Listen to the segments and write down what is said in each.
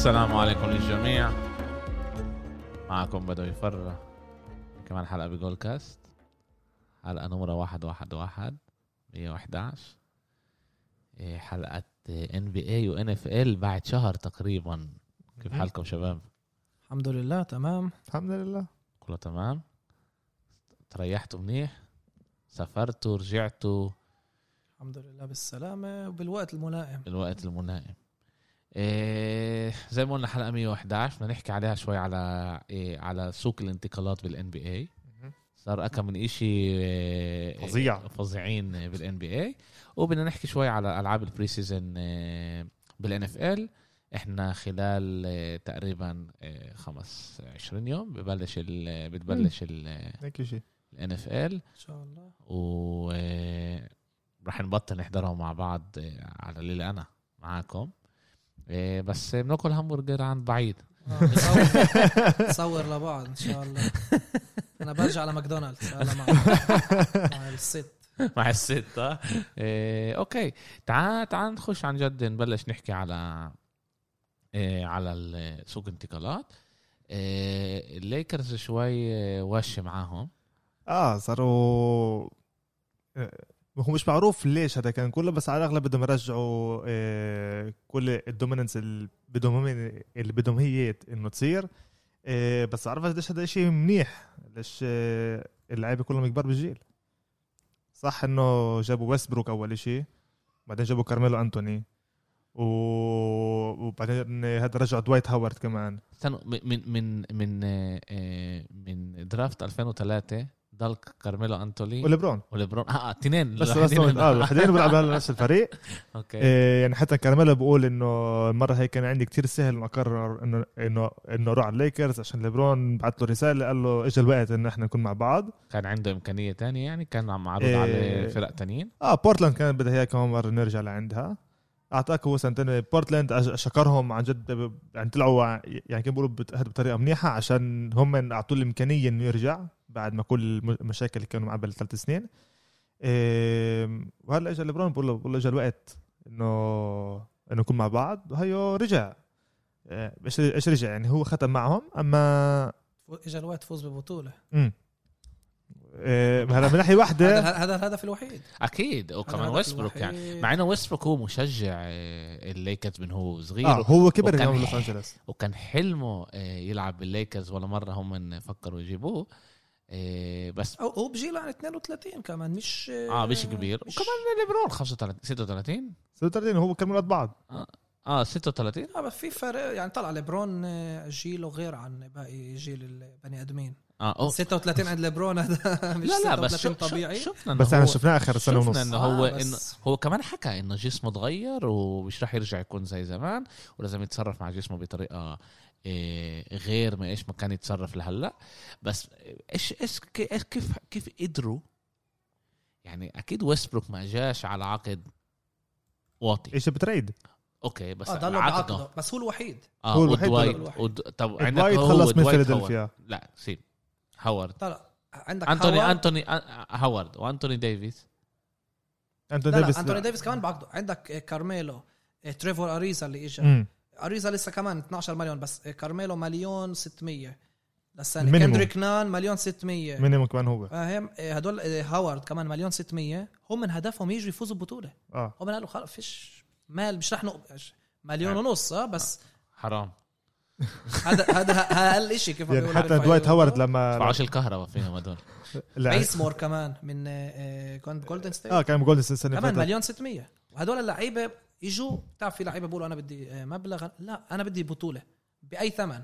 السلام عليكم للجميع. معكم بدو يفر كمان حلقة بجول كاست. حلقة نمرة واحد واحد واحد. مية وحداش إيه، حلقة NBA و NFL بعد شهر تقريبا. كيف حالكم شباب؟ الحمد لله تمام. الحمد لله. كله تمام؟ تريحتوا منيح؟ سافرتوا؟ رجعتوا؟ الحمد لله بالسلامة وبالوقت الملائم بالوقت الملائم إيه زي ما قلنا حلقة 111 بدنا نحكي عليها شوي على إيه على سوق الانتقالات بال NBA صار أكم من إشي إيه فظيع. فظيعين بال NBA وبدنا نحكي شوي على ألعاب ال preseason بال NFL إحنا خلال إيه، تقريبا إيه، خمس 20 يوم ببلش ال- بتبلش شيء ال NFL إن شاء الله. و رح نبطل نحضرهم مع بعض على الليلة أنا معاكم. بس بناكل همبرجر عن بعيد. آه، نصور- نصور لبعض إن شاء الله. أنا برجع على ماكدونالدز. هلا مع مع الست. مع الستة آه، أوكي. تعال تعال نخش عن جد نبلش نحكي على آه، على سوق انتقالات. آه، الليكرز شوي آه، وش معاهم. آه صاروا آه، هو مش معروف ليش هذا كان كله بس على الأغلب بدهم يرجعوا آه، كل ال dominance اللي بدهم هم اللي بدهم هي إنه تصير. آه، بس عرفت قديش هذا شيء منيح ليش آه، اللعيبة كلهم كبار بالجيل. صح إنه جابوا ويستبروك أول شيء بعدين جابوا كارميلو انتوني و... وبعدين هذا رجع دوايت هاورد كمان. من من من من draft 2003 ضل كارميلو أنتوني وليبرون. وليبرون. آه اثنين. بس بس آه الوحيدين بيلعبوا هلا نفس الفريق. أوكي. إيه يعني حتى كارميلو بقول إنه المرة هي كان عندي كتير سهل إنه أقرر إنه إنه إنه أروح على الليكرز عشان ليبرون بعت له رسالة قال له اجى الوقت انه إحنا نكون مع بعض. كان عنده إمكانية تانية يعني كان عم معروض إيه. على فرق تانيين. آه بورتلاند كانت بدها اياه كمان مرة نرجع لعندها. أعطاك هو سنتين. بورتلاند شكرهم عن جد يعني طلعوا يعني كانوا بيقولوا بطريقة منيحة عشان هم اعطوه الإمكانية إنه يرجع. بعد ما كل الم- المشاكل اللي كانوا معاه بالثلاث سنين. وهلا اجى ليبرون بقول له بقول له اجى الوقت إنه إنه نكون مع بعض. وهيو رجع. إيه، إيش إيش رجع؟ يعني هو ختم معهم أما اجى الوقت فوز ببطولة. امم هلا من ناحيه هذا واحدة هذا الهدف الوحيد. أكيد. وكمان ويستبروك يعني. مع إنه ويستبروك هو مشجع آه، الليكرز من هو صغير. آه هو كبر وكان- اليوم بلوس أنجلوس. وكان حلمه آه، يلعب بالليكرز ولا مرة هم فكروا يجيبوه. آه، بس أو هو بجيل عن 32 كمان مش آه مش كبير. وكمان ليبرون 35 36 36 هو كانوا ولاد بعض آه 36 آه بس في فرق يعني طلع ليبرون آه، جيله غير عن باقي جيل البني آدمين. آه أوه. 36 عند ليبرون هذا مش لا لا بس 36 شو طبيعي. شفنا بس إحنا شفناه آخر سنه شفنا ونص. إنه آه، هو بس- انه هو كمان حكى إنه جسمه تغير ومش راح يرجع يكون زي زمان ولازم يتصرف مع جسمه بطريقة إيه، غير ما إيش ما كان يتصرف لهلأ. بس إيش إيش كيف كيف قدروا؟ يعني أكيد ويستبروك ما جاش على عقد واطي. إيش بتريد؟ أوكي بس ضلوا عقده بعقده. بس هو الوحيد. آه هو الوحيد ودوايت ود... طب عندك هو خلص من فيلادلفيا. لا سيب. هاورد طلع. عندك انتوني هاورد. انتوني هاورد وأنتوني ديفيس أنتوني ديفيس أنتوني ديفيس كمان بعقده. عندك آه، كارميلو آه، تريفور اريزا اللي اجى امم اريزا لسه كمان 12 مليون بس. آه، كارميلو مليون 600 للسنة. كندريك نان مليون 600 minimum كمان هو. فاهم آه، هدول آه، هاورد كمان مليون 600 هم من هدفهم يجوا يفوزوا ببطولة. آه. هم قالوا خلص فيش مال مش رح نقبل. مليون آه. ونص آه بس. حرام. هذا هذا أقل شيء كيف يعني حتى. دوايت هاورد لما طلعوش الكهرباء فيهم هدول. بيسمور كمان من آه، آه، كنت جولدن ستيت. آه كان جولدن السنة اللي كمان مليون 600 وهدول اللعيبة اجوا بتعرف في لعيبة بيقولوا أنا بدي آه، مبلغ لا أنا بدي بطولة بأي ثمن؟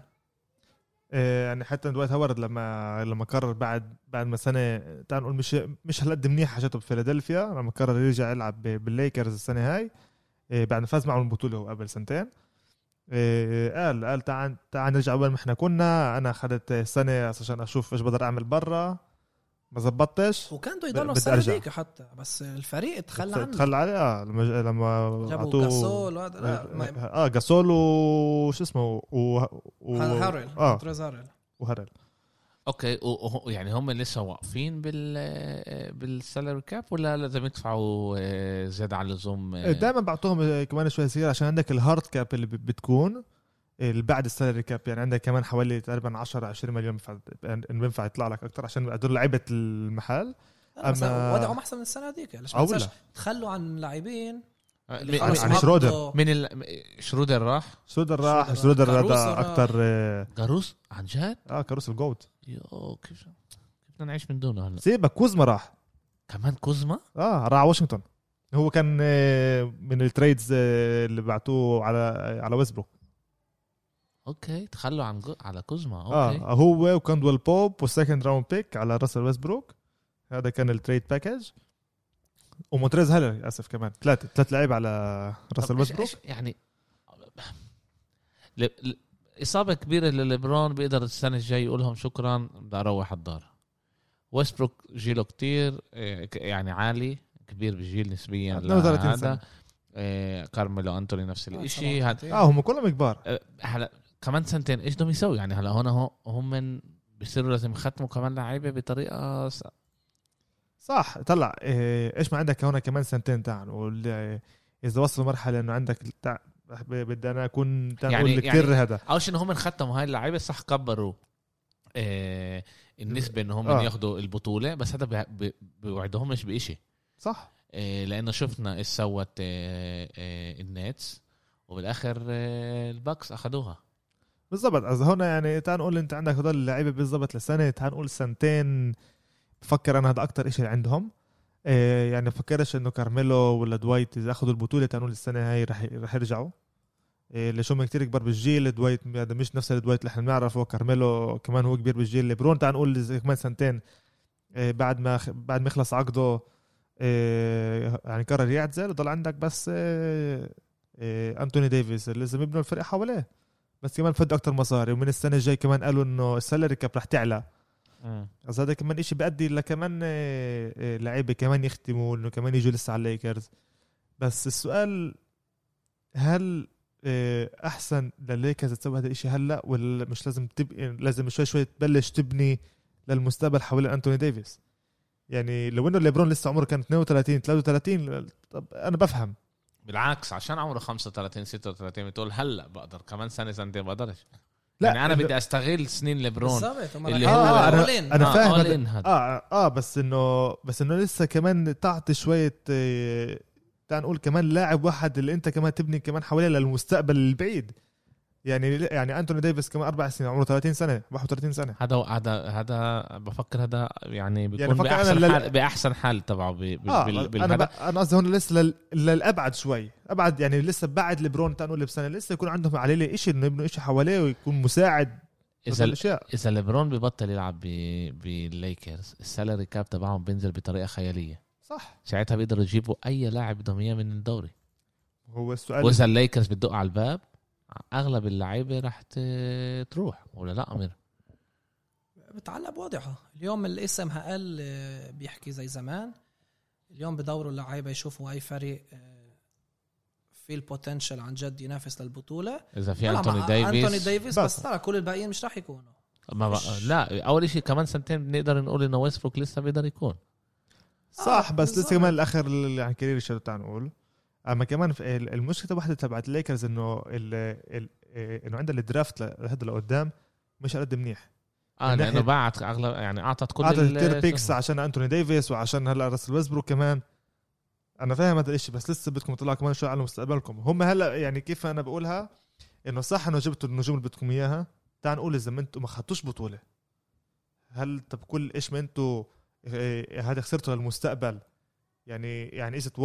آه، يعني حتى دوايت هاورد لما لما قرر بعد بعد ما سنة تعال نقول مش مش هالقد منيح حاجته بفيلادلفيا لما قرر يرجع يلعب بالليكرز السنة هاي آه، بعد ما فاز معهم البطولة هو قبل سنتين. قال قال تعال تعال نرجع وين ما إحنا كنا أنا اخذت سنة عشان أشوف إيش بقدر أعمل برا. ما زبطتش؟ وكان بده يضلوا السنة. ديك حتى بس الفريق تخلى عنه. تخلى عليه آه لما لما جابوا جاسول وهذا لا ما- آه جاسول وش اسمه؟ و... و... هارل آه. تريز هارل وهرل أوكي وهو- يعني هم لسه واقفين بال بال salary cap ولا لازم يدفعوا آه، زيادة على اللزوم؟ آه، دائما بعطوهم كمان شوي صغيره عشان عندك الهارد كاب اللي ب- بتكون. بعد السالري كاب يعني عندك كمان حوالي تقريبا 10 20 مليون بينفع بينفع يطلع لك أكثر عشان هدول لعيبة المحل أما- وضعهم أحسن من السنة هذيك ليش ما أو تنساش تخلوا عن لاعبين اللي من- خلص عن. شرودر. من ال... شرودر راح؟ شرودر راح شرودر. هذا. أكثر آه جاروس عن جد؟ آه، كاروس الجوت. يو كيف كيف بدنا نعيش من دونه هلا؟ سيبك كوزما راح. كمان كوزما؟ آه راح على واشنطن. هو كان آه، من ال trades آه، اللي بعتوه على على ويسبروك أوكي تخلوا عن جو... على كوزما آه أوكي. هو وكالدويل بوب وال second round pick على راسل ويسبروك هذا كان ال trade package ومونتريز هارل للأسف كمان. ثلاثة ثلاث لعيبة على راسل إيش يعني؟ ل... ل... إصابة كبيرة لليبرون بيقدر السنة الجاي يقول لهم شكرا بدي أروح الدار. ويسبروك جيله كتير إيه، يعني عالي كبير بالجيل نسبيا 32 لهذا. سنة. إيه، كارميلو أنتوني نفس آه، الشيء. آه هم كلهم كبار. أه، هلا كمان سنتين. إيش بدهم يسوي يعني هلا هون هو هم من بصيروا لازم يختموا كمان لعيبة بطريقة س... صح. طلع إيه، إيش ما عندك هون كمان سنتين تعال. وال- إذا وصلوا مرحلة إنه عندك تع... بدي أنا أكون يعني- كتير يعني- هذا. أول شيء هم ختموا هاي اللعيبة صح كبروا آه النسبة ان هم آه. ياخذوا البطولة بس هذا بي- بي- بيوعدهمش بشيء صح. آه لأنه شفنا إيش سوت آه آه ال Nets وبالآخر آه ال Bucks اخذوها بالضبط. إذا هون يعني تعال نقول أنت عندك هدول اللعيبة بالضبط لسنة تعال نقول سنتين بفكر أنا هذا أكتر شيء عندهم. إيه يعني بفكرش إنه كارميلو ولا دوايت إذا أخذوا البطولة تعال نقول السنة هاي رح رح يرجعوا. إيه ليش هم كتير كبار بالجيل دوايت هذا مش نفس الدوايت اللي إحنا بنعرفه. كارميلو كمان هو كبير بالجيل. ليبرون تعال نقول كمان سنتين. إيه بعد ما بعد ما يخلص عقده إيه يعني قرر يعتزل. وضل عندك بس إيه إيه أنتوني ديفيس اللي لازم يبنوا الفريق حواليه. بس كمان فد أكتر مصاري ومن السنة الجاي كمان قالوا إنه ال salary cap رح تعلى. بس هذا كمان إشي بيأدي لكمان آه، آه، لعيبة كمان يختموا إنه كمان يجوا لسه على الليكرز بس السؤال هل آه، أحسن للليكرز تسوي هذا الشيء هلأ ولا مش لازم تبقى لازم شوي شوي تبلش تبني للمستقبل حوالين انتوني ديفيس يعني لو إنه ليبرون لسه عمره كان 32 33 طب أنا بفهم. بالعكس عشان عمره 35 36 بتقول هلأ بقدر كمان سنة سنتين بقدرش لا يعني أنا بدي أستغل سنين ليبرون اللي هو- all in. أنا آه، فاهم هذا. آه آه بس انه بس إنه لسه كمان تعطي شوية آه، تعال نقول كمان لاعب واحد اللي أنت كمان تبني كمان حواليه للمستقبل البعيد يعني يعني أنتوني ديفيس كمان أربع سنين عمره 30 سنة 31 سنة. هذا هذا هذا بفكر هذا يعني بيكون أنا بأحسن لل- حال بأحسن حال تبعه ب- آه بال- أنا ب- أنا قصدي هون لسه لل- للأبعد شوي. أبعد يعني لسه بعد لبرون تعال نقول بسنة لسه يكون عندهم عليه شيء إنه يبنوا شيء حواليه ويكون مساعد إذا إذا ليبرون ببطل يلعب بال Lakers ال salary cap تبعهم بينزل بطريقة خيالية. صح. ساعتها بيقدروا يجيبوا أي لاعب بدهم اياه من الدوري. هو السؤال وإذا الليكرز بتدق على الباب أغلب اللعيبة رح تروح ولا لا أمير؟ بتعلق بوضعها اليوم الاسم هقل آه، بيحكي زي زمان. اليوم بدوروا اللعيبة يشوفوا أي فريق آه، في ال potential عن جد ينافس للبطولة. إذا في أنتوني مع ديفيس. أنتوني ديفيس بس. ترى كل الباقيين مش راح يكونوا. ما بقى لا أول شيء كمان سنتين بنقدر نقول إنه ويسبروك لسه بيقدر يكون. صح آه، بس لسه. كمان الآخر ال- يعني career شو تعال نقول. أما كمان المشكلة واحدة تبعت الليكرز إنه ال إنه عندها ال draft هذا لقدام مش قد منيح. آه لأنه باعت اغلب يعني أعطت كل اعطى ال- كثير picks عشان انتوني ديفيس وعشان هلأ راسل ويسبروك كمان. أنا فاهم هذا الإشي بس لسه بدكم تطلعوا كمان شوي على مستقبلكم. هم هلأ يعني كيف أنا بقولها؟ إنه صح إنه جبتوا النجوم اللي بدكم إياها. تعال نقول إذا ما أنتم ما خدتوش بطولة. هل طب كل إيش ما أنتم إيه، هذا خسرته للمستقبل؟ يعني يعني as if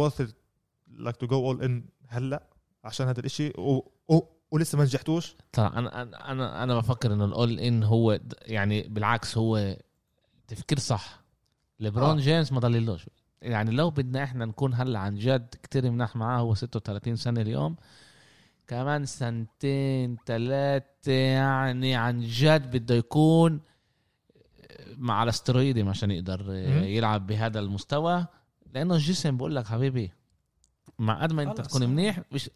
like to go all in هلأ عشان هذا الإشي. و... و... ولسه ما نجحتوش. طبعا أنا أنا أنا بفكر انه الأول ان هو يعني بالعكس هو تفكير صح. ليبرون آه. جيمس ما ضللوش يعني لو بدنا إحنا نكون هلأ عن جد كتير مناح معاه هو 36 سنة اليوم كمان سنتين ثلاثة يعني عن جد بده يكون مع على استرويدي عشان يقدر. يلعب بهذا المستوى. لأنه الجسم بقول لك حبيبي مع قد ما انت. تكون منيح مش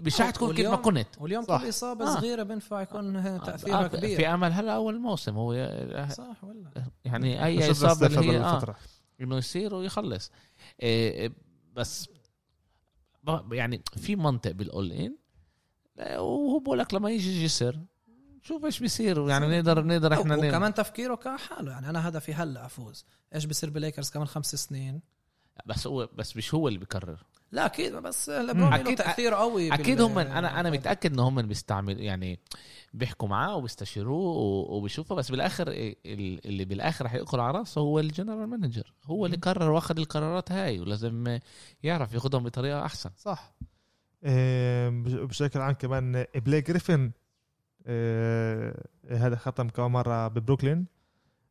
مش رح تكون كيف ما كنت. واليوم صح. كل إصابة آه. صغيرة بينفع يكون تأثيرها آه، كبير. في أمل هلا أول موسم هو ي- صح ولا؟ يعني أي إصابة اللي هي فترة. إنه يصير ويخلص. إيه بس ب- يعني في منطق بالأول إن وهو بقول لك لما يجي جسر شوف إيش بيصير. يعني نقدر نقدر إحنا وكمان تفكيره كحاله. يعني أنا هدفي هلا أفوز. إيش بصير بليكرز كمان خمس سنين؟ بس هو بس مش هو اللي بيقرر لا أكيد بس لبرون له تأثير قوي أكيد هم أنا أنا متأكد إن هم بيستعمل يعني بيحكوا معاه وبيستشيروه و- وبيشوفه بس بالآخر ال- اللي بالآخر ياكل على رأسه هو ال general manager. هو اللي قرر واخد القرارات هاي ولازم يعرف ياخدهم بطريقة أحسن. صح. بش- بشكل عام كمان بليك جريفن آه، هذا ختم كمان مرة ببروكلين.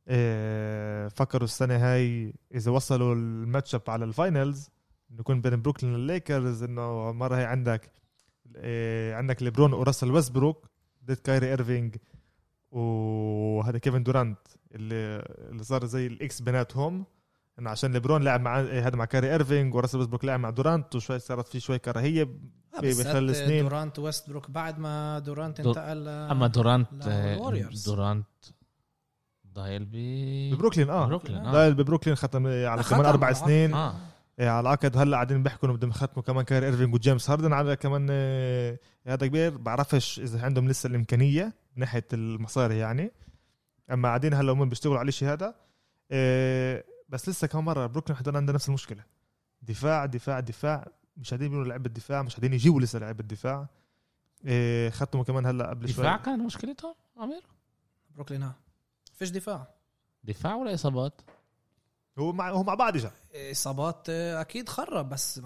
آه، فكروا السنة هاي إذا وصلوا ال match up على ال finals. انه يكون بين بروكلين والليكرز إنه المره هي عندك آه، عندك ليبرون وراسل ويستبروك ضد كايري إيرفينج وهذا كيفن دورانت اللي اللي صار زي ال ex بيناتهم إنه عشان ليبرون لعب مع هذا مع كاري إيرفينج وراسل ويستبروك لعب مع دورانت وشوي صارت في شوي كراهية آه، بخلال سنين. دورانت ويستبروك بعد ما دورانت دور- انتقل أما دورانت. دورانت ضايل ب ببروكلين آه بروكلين آه, ضايل ببروكلين ختم على كمان أربع على- سنين آه. إيه، على العقد. هلأ قاعدين بيحكوا إنه بدهم يختموا كمان كايري إيرفينج وجيمس هاردن. على كمان آه، هذا كبير. بعرفش إذا عندهم لسه الإمكانية من ناحية المصاري يعني. أما قاعدين هلأ هم بيشتغلوا على الشيء هذا. إيه، بس لسه كمان مرة بروكلين حضر عندنا نفس المشكلة. دفاع دفاع دفاع. مش قاعدين يبنوا لعيبة الدفاع مش قاعدين يجيبوا لسه لعيبة الدفاع إيه، ختموا كمان هلأ قبل شوي. دفاع كان مشكلتهم عمير؟ بروكلين ها فيش دفاع. دفاع ولا إصابات؟ هو مع هو مع بعض اجى إصابات آه، أكيد خرب بس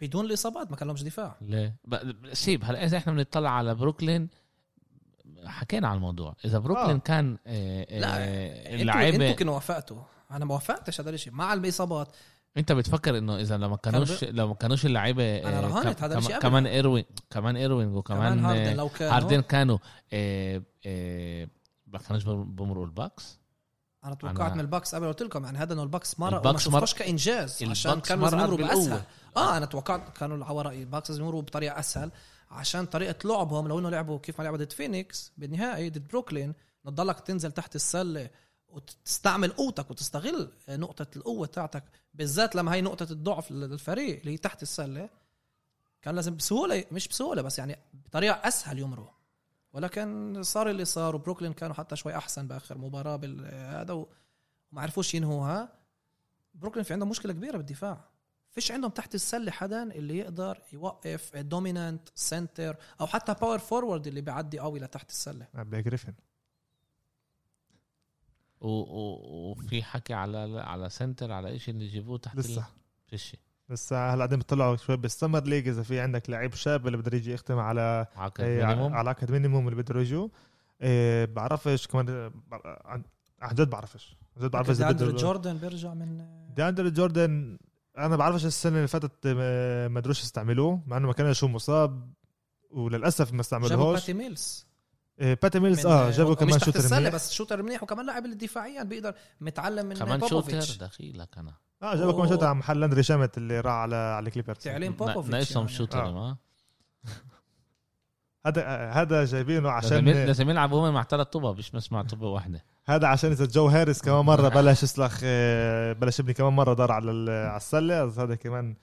بدون الإصابات ما كان لهمش دفاع. ليه؟ ب- سيب هلا إذا إحنا بنطلع على بروكلين حكينا على الموضوع. إذا بروكلين آه. كان لا أنتوا اللعيبه إنتوا كنتوا وافقتوا. أنا ما وافقتش هذا الشيء مع الاصابات أنت بتفكر إنه إذا لما كانوش لو ما كانوش اللعيبة آه، رهنت هذا الشيء كمان ايروين كمان إيروين وكمان كمان هاردن لو كانوا هاردن كانوا ما كانوش بمرقوا الباكس. أنا توقعت أنا- من الباكس قبل قلت لكم يعني هذا إنه الباكس مرة الباكس وما شفتوش كإنجاز عشان كانوا يمروا. بأسهل. آه أنا توقعت كانوا على رأيي الباكس لازم يمروا بطريقة أسهل عشان طريقة لعبهم لو إنه لعبوا كيف ما لعبوا ضد فينيكس بالنهائي ضد بروكلين تضلك تنزل تحت السلة وتستعمل قوتك وتستغل نقطة القوة تاعتك بالذات لما هي نقطة الضعف للفريق اللي هي تحت السلة كان لازم بسهولة مش بسهولة بس يعني بطريقة أسهل يمروا. ولكن صار اللي صار وبروكلين كانوا حتى شوي أحسن بآخر مباراة بالهذا وما عرفوش ينهوها. بروكلين في عندهم مشكلة كبيرة بالدفاع. فيش عندهم تحت السلة حدا اللي يقدر يوقف dominant center أو حتى power forward اللي بيعدي قوي لتحت السلة. بليك جريفن. وفي حكي على على center على شيء اللي يجيبوه تحت لسه. فيش لسه هلا قاعدين بيطلعوا شوي بال summer league إذا في عندك لعيب شاب اللي بده يجي يختم على عقد إيه، minimum. على عقد minimum اللي بده يجوا. إيه، بعرفش كمان عن جد بعرفش. عن جد بعرفش بده جوردن بيرجع من دي أندري جوردن أنا بعرفش السنة اللي فاتت ما ما قدروش يستعملوه مع إنه ما كان شو مصاب وللأسف ما جابوا استعملوهوش باتي ميلز. باتي ميلز من- آه جابوا هو كمان shooter السلة منيح. بس shooter منيح وكمان لاعب اللي دفاعيا بيقدر متعلم من كمان shooter بوبوفيتش دخيلك أنا آه جابوا كمان shooter على محل لاندري شامت اللي راح على على الكليبرز تعليم بوبوفيتش ناقصهم يعني. shooter آه. ما؟ هذا هذا جايبينه عشان لازم يلعبوا هم مع ثلاث طوبة مش بس مع طوبة واحدة. هذا عشان إذا جو هاريس كمان مرة بلش يسلخ آه، بلش يبني كمان مرة دار على على السلة. بس هذا كمان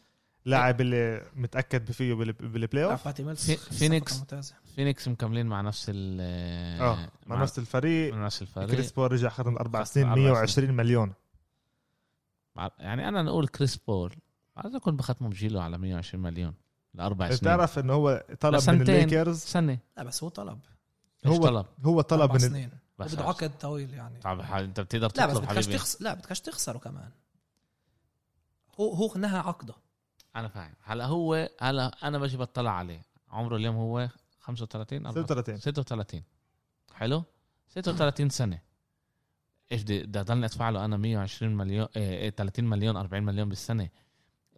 لاعب اللي متأكد فيه بال- بال play لا، off فينيكس. فينيكس مكملين مع نفس ال آه مع نفس الفريق. مع نفس الفريق. كريس بول رجع ختم أربع سنين أربع 120 مليون. مع- يعني أنا نقول كريس بول عايز اكون بختمه بجيله على 120 مليون لأربع سنين. بتعرف انه هو طلب من. الليكرز؟ سنة. لا بس هو طلب. هو طلب؟ هو طلب من سنين. بس عقد طويل يعني. طب أنت بتقدر لا بس تطلب بدكش تخسر لا بدكش تخسره كمان. هو هو نهى عقده. أنا فاهم. هلا هو هلا أنا بجي بطلع عليه. عمره اليوم هو 35 34 36 36 حلو؟ 36 سنة. إيش بدي بدي اضلني أدفع له أنا 120 مليون إيه إيه 30 مليون 40 مليون بالسنة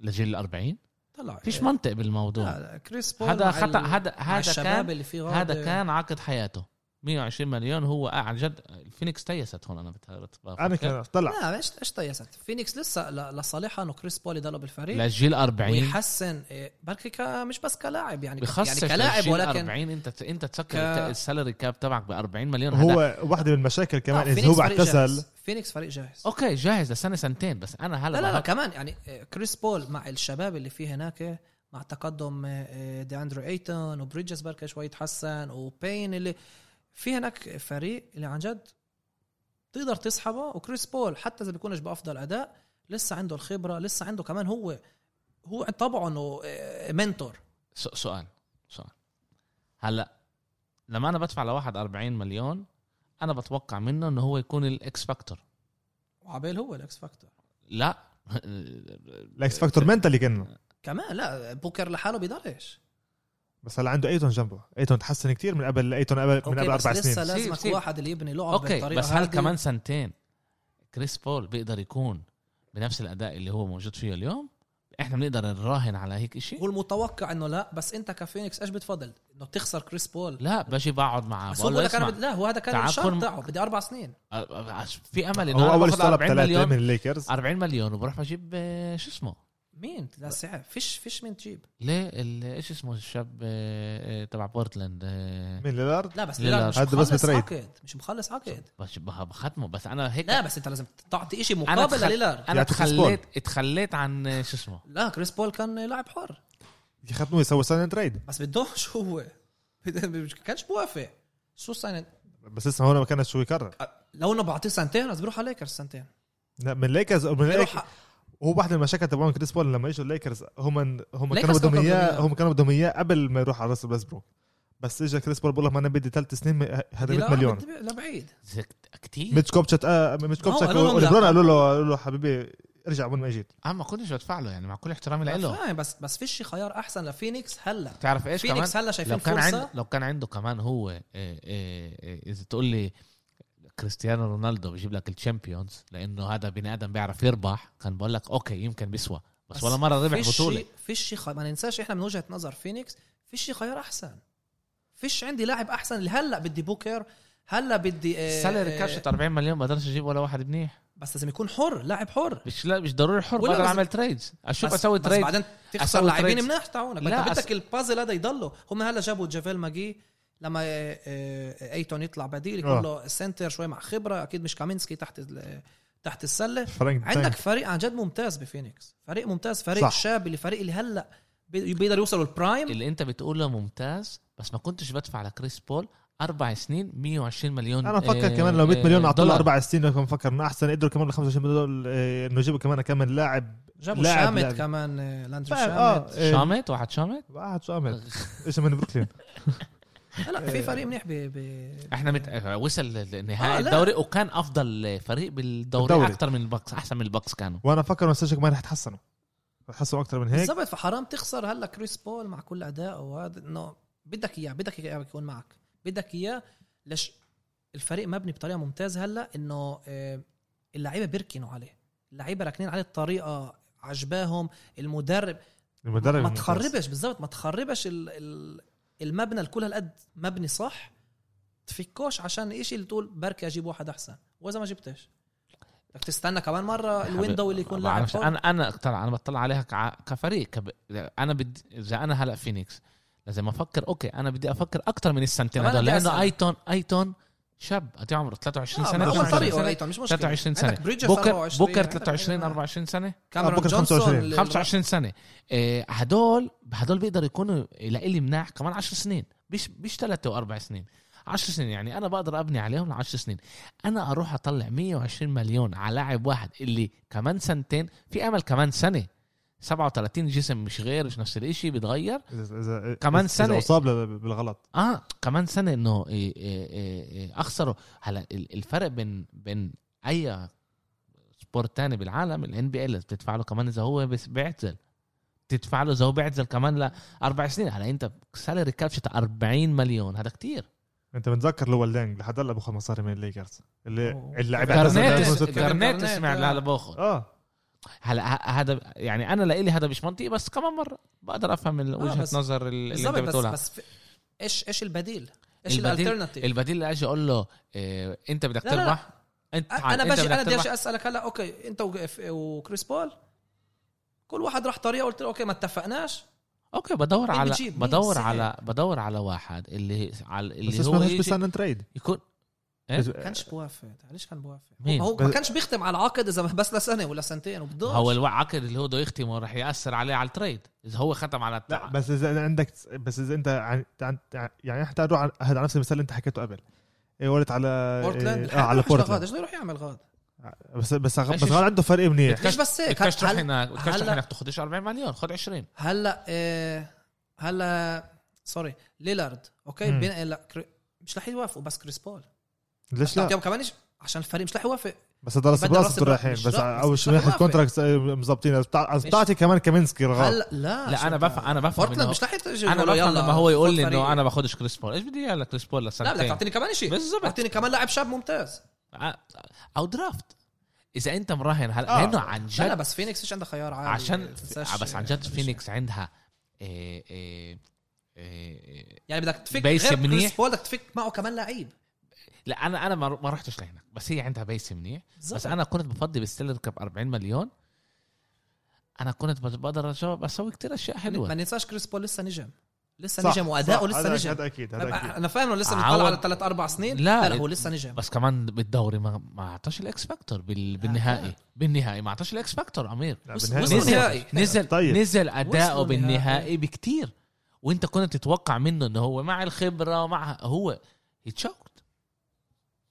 لجيل ال 40 طلع. فيش منطق بالموضوع. لا لا، كريس بول هذا خطأ هذا هذا الشباب كان اللي فيه هذا كان عقد حياته. 120 مليون هو آه عن جد الفينيكس تيست هون أنا بت- بت- أنا. كان طلع. لا إيش إيش طيست؟ فينيكس لسه ل- لصالحها إنه كريس بول يضله بالفريق للجيل 40 ويحسن إيه، بركي ك- مش بس كلاعب يعني بخصص يعني كلاعب ولكن 40 أنت أنت تسكر ك- السالري كاب تبعك ب 40 مليون؟ هو واحدة من المشاكل كمان آه، إذا فينيكس هو فريق اعتزل. جاهز. فينيكس فريق جاهز. أوكي جاهز لسنة سنتين بس أنا هلا لا لا لا كمان يعني آه، كريس بول مع الشباب اللي فيه هناك مع تقدم آه، دي اندرو إيتون وبريدجز بركة شوي يتحسن وبين اللي في هناك فريق اللي عن جد تقدر تسحبه وكريس بول حتى إذا بيكونش بأفضل أداء لسه عنده الخبرة لسه عنده كمان هو هو طبعه إنه آه، mentor. سؤال سؤال. هلأ لما أنا بدفع لواحد 40 مليون أنا بتوقع منه إنه هو يكون ال X factor. وعبال هو ال X factor. لا. ال X factor mentally كأنه. كمان لا بوكر لحاله بيقدرش بس هلا عنده ايتون جنبه. ايتون تحسن كتير من قبل ايتون قبل من قبل بس أربع لسه سنين. لازمك سيب- واحد اللي يبني لعب أوكي بس هل. كمان سنتين كريس بول بيقدر يكون بنفس الأداء اللي هو موجود فيه اليوم؟ إحنا بنقدر نراهن على هيك شيء هو المتوقع إنه لا بس أنت كفينيكس إيش بتفضل؟ إنه تخسر كريس بول؟ لا باجي بقعد معاه بس هو بقول لك أنا بد... لا هو هذا كان الشرط تاعه بدي أربع سنين. في أمل إنه هو أول طلب 40 ثلاثة مليون. من الليكرز. 40 مليون وبروح بجيب آه، شو اسمه؟ مين؟ لا سعر. فيش فيش مين تجيب. ليه؟ ال- إيش اسمه الشاب آه، آه، تبع بورتلاند آه، من ليلارد؟ لا بس ليلارد. لا مش هذا بس مخلص ب trade. عقد. مش مخلص عقد. بخ- بختمه بس أنا هيك لا بس أنت لازم تعطي شيء مقابل لليلارد أنا تخليت اتخليت عن شو اسمه؟ لا كريس بول كان لاعب حر. يختموا يسوي sign trade بس بدوش هو. مش كانش بوافق. شو سنة بس لسه هون ما كانش شو يكرر. لو انه بعطيه سنتين بس بيروح على ليكرز سنتين. لا من الليكرز من الليكرز هو واحد من المشاكل تبعون كريس بول لما اجوا الليكرز هم هم كانوا بدهم إياه. هم كانوا بدهم إياه قبل ما يروح على راس ويستبروك. بس اجى كريس بول بقول لهم أنا بدي ثلاث سنين هذا 100 مليون. لبعيد كتير. ميتش كوبتشاك آه ميتش لهم وليبرون لا. قالوا له قالوا له حبيبي ارجع وين ما اجيت. أنا ما كنتش بدفع له يعني مع كل احترامي له فاهم بس بس فيش خيار أحسن لفينيكس هلا. تعرف إيش كمان؟ فينيكس هلا شايفين لو كان فرصة. عنده لو كان عنده كمان هو إيه إيه إيه إذا تقول لي كريستيانو رونالدو بيجيب لك ال Champions لأنه هذا بني آدم بيعرف يربح. كان بقول لك أوكي يمكن بيسوى. بس, ولا مرة ربح فيش بطولة. فيش شيء خ... ما ننساش إحنا من وجهة نظر فينيكس فيش خيار أحسن. فيش عندي لاعب أحسن. اللي هلأ بدي بوكر هلأ بدي آه، salary آه، كاشة 40 مليون بقدرش أجيب ولا واحد منيح. بس لازم يكون حر لاعب حر. مش لا مش ضروري حر بقدر بس- أعمل trades أشوف بس أسوي بس trade بعدين تخسر لاعبين trades. مناح تاعونك أنت بدك البازل هذا يضله. هم هلا جابوا جافيل ماجي. لما آه، آه، ايتون يطلع بديل يكون آه. له center شوي مع خبرة أكيد مش كامينسكي تحت ال- تحت السلة عندك. فريق عن جد ممتاز بفينيكس فريق ممتاز فريق صح. شاب اللي فريق اللي هلأ بي- بيقدر يوصلوا ال prime اللي انت بتقوله ممتاز بس ما كنتش بدفع لكريس بول أربع سنين 120 مليون أنا بفكر آه، كمان لو 100 مليون اعطوا. أربع سنين كان بفكر إنه أحسن قدروا كمان ل 25 مليون آه، إنه يجيبوا كمان كمان لاعب جابوا لاعب- شامت لاعب. كمان لاندري شامت آه، شامت واحد شامت واحد عمل إيش من بروكلين لا لا في فريق منيح ب إحنا مت... وصل لنهائي آه،. الدوري وكان أفضل فريق بالدوري بالدوري. أكثر من البكس أحسن من البكس كانوا. وأنا فكر مساج كمان رح يتحسنوا رح يتحسنوا أكثر من هيك. بالضبط فحرام تخسر هلأ كريس بول مع كل أداء وهذا إنه بدك إياه بدك إياه يكون معك. بدك إياه ليش الفريق مبني بطريقة ممتازة هلأ إنه آه، اللعيبة بيركنوا عليه. اللعيبة راكنين عليه الطريقة عجباهم. المدرب المدرب ما. تخربش بالضبط ما تخربش ال- ال- المبنى الكل هالقد مبني صح تفكوش عشان إشي اللي تقول بركي أجيب واحد أحسن. وإذا ما جبتش. بدك تستنى كمان مرة ال window اللي يكون لاعب. أنا أنا طلع أنا بطلع عليها كفريق. كب... أنا بدي إذا أنا هلأ فينيكس لازم أفكر أوكي أنا بدي أفكر أكثر من السنتين هدول لأنه. ايتون أيتون شاب قد إيه عمره؟ 23 آه، سنة؟ ما أول 24 طريقه مش مشكلة. 23 سنة. بوكر 24 بوكر عندك 23 لعيبة- 24 سنة؟ كاميرون بوكر جونسون 25. اللي- 25 سنة. إيه، هدول هدول بيقدروا يكونوا لإلي مناح كمان 10 سنين. مش مش ثلاثة وأربع سنين. 10 سنين يعني أنا بقدر أبني عليهم ل 10 سنين. أنا أروح أطلع 120 مليون على لاعب واحد اللي كمان سنتين في أمل كمان سنة. 37 جسم مش غير مش نفس الإشي بيتغير اذا اذا كمان إذا سنة. أصاب بالغلط. آه كمان سنة إنه إيه إيه إيه اخسره هلا ال- الفرق بين بين أي sport تاني بالعالم ال NBA بتدفع له كمان إذا هو بيعتزل تدفع له إذا هو بيعتزل كمان لأربع سنين. هلا أنت salary cap شي 40 مليون. هذا كتير. أنت بتذكر لوال دانج لحد هلا باخذ مصاري من الليكرز اللي 2006. جارنيت جارنيت، سمع آه. لا لا باخذ آه. هلا ه- هذا يعني أنا لإلي هذا مش منطقي بس كمان مرة بقدر أفهم ال- وجهة بس- نظر اللي أنت بس بتقولها بس في- إيش إيش البديل؟ إيش البديل- ال alternative؟ البديل اللي أجي أقول له إيه أنت بدك. تربح أنت أنا بدك أنا بدي. أجي أسألك هلأ أوكي أنت وف- وكريس بول كل واحد راح طريقة قلت له أوكي ما اتفقناش أوكي بدور مين على بدور؟ على بدور على واحد اللي على بس اللي هو اسمه مش يجي بستنى trade يكون إيه؟ ما كانش بوافق ليش كان بوافق؟ مين؟ هو ما كانش بيختم على عقد إذا بس لسنة ولا سنتين وبدوش. هو العقد اللي هو بده يختمه راح يأثر عليه على ال trade إذا هو ختم على لا بس إذا عندك بس إذا أنت عن- عن- يعني إحنا نروح على هذا نفس المثال اللي أنت حكيته قبل. إيه قلت على بورتلاند. إيه، آه على بورتلاند. إيش بده يروح يعمل غاد؟ بس بس بس غاد عنده فريق منيح. مش بس هيك بدكش تروح هناك بدكش تروح هناك تاخذش 40 مليون خذ 20 هلا إيه هلا sorry ليلارد أوكي؟ مم. بين لا كري... مش رح يوافقوا بس كريس بول. ليش لا؟ كمان إيش- عشان الفريق مش رح يوافق بس براس راس بكون برا- رايحين بس لا، أول شيء من ناحيه رح يوافق. contract مظبطين بتعطي كمان كامينسكي رغم. هلا لا لا أنا بفهم أنا بفهم بورتلاند مش رح يجي أنا بفهم لما هو يقول لي إنه. أنا باخذش كريس بول. إيش بدي إياه؟ لكريس بول لا لسنتين بدك تعطيني كمان شيء بالضبط. تعطيني كمان لاعب شاب ممتاز. أو draft. إذا أنت مراهن هلا آه. لأنه عن لا لا جد بس فينيكس إيش عندها خيار عالي عشان بس عن جد فينيكس عندها إيه إيه يعني بدك تفك base غير منيح. كريس بول بدك تفك معه كمان لعيب. لا أنا أنا ما ما رحتش لهناك بس هي عندها base منيح. بس. أنا كنت بفضي بال salary cap 40 مليون. أنا كنت بقدر أسوي كتير أشياء ما حلوة ننساش كريس بول لسه نجم. لسه صح، نجم وأداؤه لسه هذا- نجم. هذا أكيد هذا أكيد. أنا فاهم إنه لسه بنطلع على ثلاث أربع سنين. لا، لا, هو لسه نجم. بس كمان بالدوري ما ما أعطاش ال X factor بال... بالنهائي. بالنهائي ما أعطاش ال X factor وصل نزل. نزل طيب. نزل أداؤه بالنهائي بكتير. وأنت كنت تتوقع منه إنه هو مع الخبرة ومع هو choked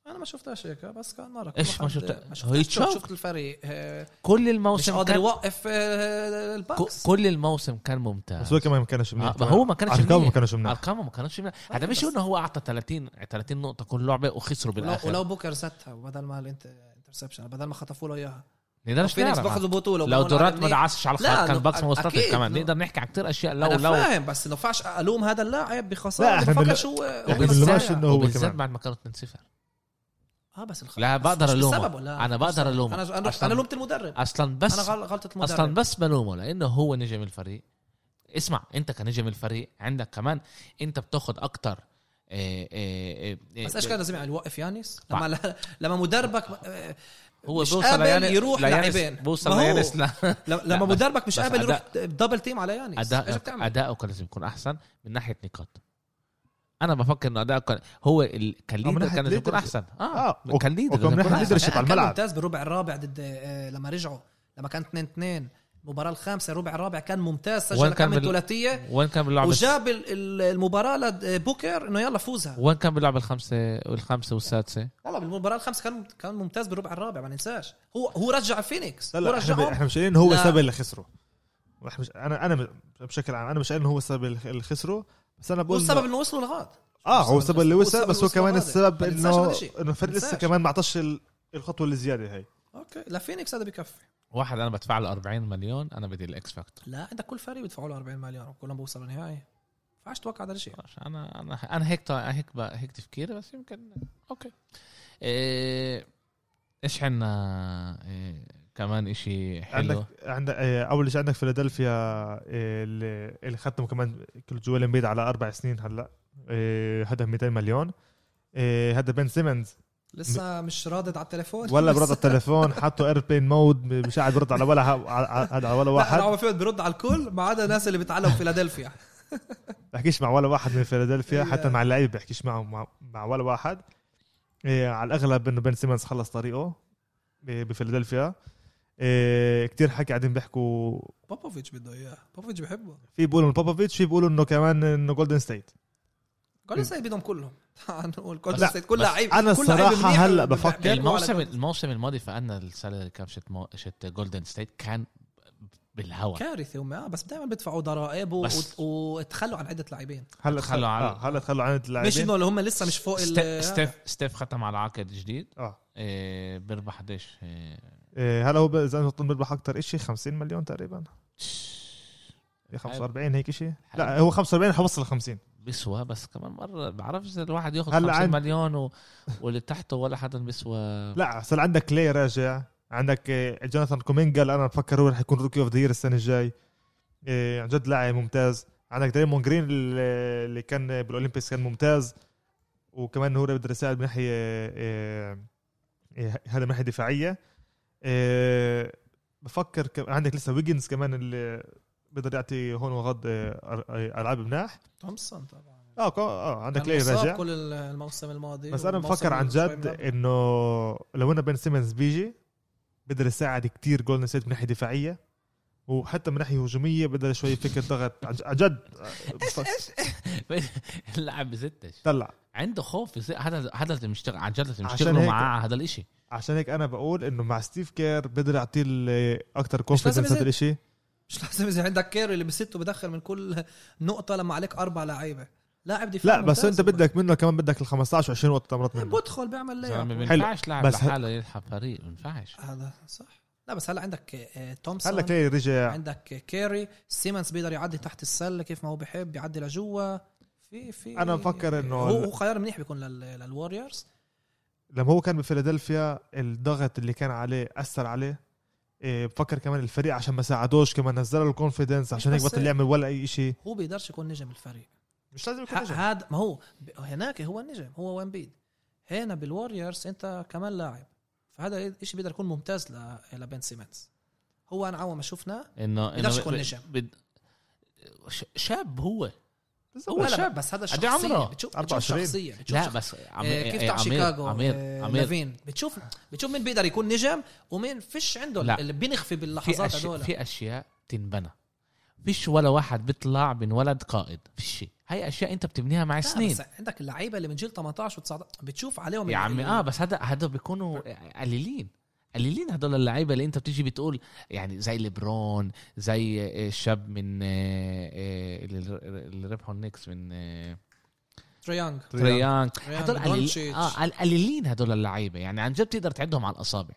أنا ما شفتهاش هيك بس كان مرة إيش ما شفتها؟ ما يتشوف. شفت الفريق آه، كل مش الموسم قادر كان يوقف آه، الباكس. كل الموسم كان ممتاز. بس هو كمان ما كانش منيح آه، ما هو ما كانش أرقامه ما منيح. كانش منيح. أرقامه ما كانتش منيح. هذا مش إنه هو اعطى 30 30 نقطة كل لعبة وخسروا ولو, بالآخر. ولو بوكر زتها بدل ما ال interception بدل ما خطفوا له إياها. نقدرش فينيكس بأخذوا بطولة لو على ما منيح. دعسش على الخط كان باكس ما وصلت أكيد، كمان. نقدر نحكي عن كثير أشياء. لو أنا لو فاهم بس إنه فاش ألوم هذا اللاعب بخسارة بفكر شو وبالذات-. بعد ما كانوا 2-0 آه بس الخ... لا، بقدر مش أنا مش بقدر. ألومه. أنا أنا, أصلاً- أنا لومت المدرب. أصلا بس أنا غل- غلطة المدرب. أصلا بس بلومه لأنه هو نجم الفريق. اسمع أنت كنجم الفريق عندك كمان أنت بتاخذ أكتر إيه إيه إيه بس إيش كان لازم يعمل يوقف يانيس؟ لما لما مدربك آه، هو مش بيوصل قابل يروح لاعبين. بوصل ليانس لا. لما مدربك مش بس قابل يروح double team على يانيس. إيش بتعمل؟ اداؤه كان لازم يكون أحسن من ناحية نقاط. أنا بفكر إنه اداؤه كان هو ال... كان leader كان لازم يكون. أحسن. آه, آه،. كان leader من ناحية أحسن. leadership على كان الملعب. ممتاز بالربع الرابع ضد آه، لما رجعوا. لما كان 2 2 المباراة الخامسة الربع الرابع كان ممتاز. وين سجل كان كم من بال- ثلاثية وين كان باللعبه وجاب ال- ال- المباراة لبوكر إنه يلا فوزها. وين كان باللعبه الخامسة والخامسه والسادسة؟ والله بالمباراة الخامسة كان كان ممتاز بالربع الرابع ما ننساش. هو هو رجع فينيكس. لا هو لا إحنا إحنا مش قايلين هو. السبب اللي خسره. أنا أنا بشكل عام أنا مش قايل انه هو السبب اللي خسره. بس أنا هو بقول السبب إنه- إنه وصلوا لغاد آه هو السبب اللي وصل بس هو كمان. السبب إنه. إنه الفريق ما لسه. كمان ما اعطاش ال- الخطوة الزياده هي. أوكي. لفينيكس هذا بكفي. واحد أنا بدفع له 40 مليون أنا بدي ال X factor. لا عندك كل فريق بيدفعوا له 40 مليون وكلهم بوصلوا نهائي ما ينفعش تتوقع هذا الشيء. أنا أنا أنا هيك هيك ب- هيك تفكيري بس يمكن أوكي. إيه، إيش عنا إيه كمان إشي حلو. عندك عندك آه، أول شيء عندك فيلادلفيا آه، اللي اللي ختموا كمان كل جوال امبيد على أربع سنين هلأ. آه، هدف 200 مليون. هذا بن سيمنز. لسه مش رادد على التليفون؟ ولا برد على التليفون حطوا airplane mode مش قاعد برد على ولا على على ولا لا واحد. عمر فهد بيرد على الكل ما عدا الناس اللي بيتعلموا في فيلادلفيا. بحكيش مع ولا واحد من فيلادلفيا حتى مع اللعيبه بحكيش معه مع, مع ولا واحد. على الأغلب إنه بن سيمنز خلص طريقه ب- بفيلادلفيا. إيه كتير حكي قاعدين بيحكوا. بوبوفيتش بده إياه. بوبوفيتش بحبه. في بيقولوا إنه بوبوفيتش في بيقولوا إنه كمان إنه جولدن ستيت جولدن ستيت بدهم كلهم. نقول جولدن ستيت كل لعيب منيح هلأ بيحكوا بفكر الموسم الموسم الماضي فقدنا ال salary cap شت, مو... شت جولدن ستيت كان بالهواء كارثة هم بس دائما بيدفعوا ضرائب و- بس- و- وتخلوا عن عدة لاعبين. هلأ تخلوا عن- آه هلأ تخلوا عن مش اللاعبين إنه اللي هم لسه مش فوق ال- ستيف ستيف, ختم على عقد جديد. آه. إيه بيربح قديش إيه هلا هو إذا أنا بيربح أكثر شيء 50 مليون تقريبا. إيه 45 هيك شيء لا هو 45 حوصل 50 بيسوى بس كمان مرة بعرف إذا الواحد ياخذ هلأ 50 عند- مليون و... واللي تحته ولا حدا بيسوى لا صار عندك كلاي راجع. عندك إيه، جوناثان كومينجا اللي أنا بفكر هو رح يكون rookie of the السنة الجاي. إيه، عن جد لاعب ممتاز. عندك دريموند جرين اللي كان بال Olympics كان ممتاز. وكمان هو بيقدر يساعد من ناحية هذا من ناحية دفاعية. بفكر ك- عندك لسه ويجنز كمان اللي بيقدر يعطي هون وغد أر- إيه، ألعاب مناح. تومسون طبعا. آه آه عندك كان ليه رجع كل الموسم الماضي بس أنا بفكر عن جد. إنه لو انه بن سيمنز بيجي بقدر يساعد كتير جولدن ستيت من ناحية دفاعية. وحتى من ناحية هجومية بقدر شوي يفكر ضغط. عن جد اللاعب بزتش طلع. عنده خوف يصير. هذا هذا اللي مشتغل عن جد يشتغلوا هيك- معاه على هذا الإشي. عشان هيك أنا بقول إنه مع ستيف كير بقدر أكتر لازم confidence هذا. الإشي. مش لازم اذا عندك كيري اللي بزت وبدخل من كل نقطة لما عليك أربع لعيبة. لاعب دفاع لا بس أنت. بدك منه كمان بدك ال 15 و20 نقطة مرات منه. بدخل بيعمل ما ليه حلو. ينفعش لاعب لحاله يلعب فريق ما ينفعش هذا صح. لا بس هلا عندك آه، تومسون هلا كلاي رجع. عندك كيري سيمنز بيقدر يعدي تحت السلة كيف ما هو بيحب يعدي لجوا. في في أنا بفكر إنه هو هو خيار منيح بيكون لل- للوريورز لما هو كان بفيلادلفيا الضغط اللي كان عليه أثر عليه إيه، بفكر كمان الفريق عشان ما ساعدوش كمان نزل له ال confidence عشان هيك بس- بطل يعمل ولا أي شيء هو بيقدرش يكون نجم الفريق. مش لازم يكون نجم. هذا ما هو هناك هو النجم هو وامبيد هنا بالوريورز أنت كمان لاعب. فهذا شيء بيقدر يكون ممتاز ل- لبن سيمنز هو أنا أول ما شفناه انه بيقدرش إنه يكون نجم. بد- شاب هو هو شاب. بس هذا الشخصيه عمره؟ بتشوف بتشوف 24. شخصية بتشوف لا شخصية. بس عم... آه، كيف تاع عمير- شيكاغو عمير آه، عمير لافين بتشوف بتشوف مين بيقدر يكون نجم ومين فيش عنده لا. اللي بينخفي في باللحظات هدول في أشياء تنبنى فيش ولا واحد بيطلع بنولد قائد فيش هاي أشياء أنت بتبنيها مع سنين بس عندك اللعيبة اللي من جيل 18 و19 بتشوف عليهم يا عمي آه بس هذا هذا بيكونوا قليلين. قليلين هدول اللعيبة اللي أنت بتيجي بتقول يعني زي ليبرون زي آه، الشاب من آه، آه، اللي ربحوا النكس من تري يانج تري يانج هدول قليل دونتشيتش. آه قل- قليلين هدول اللعيبة. يعني عن جد تقدر تعدهم على الأصابع.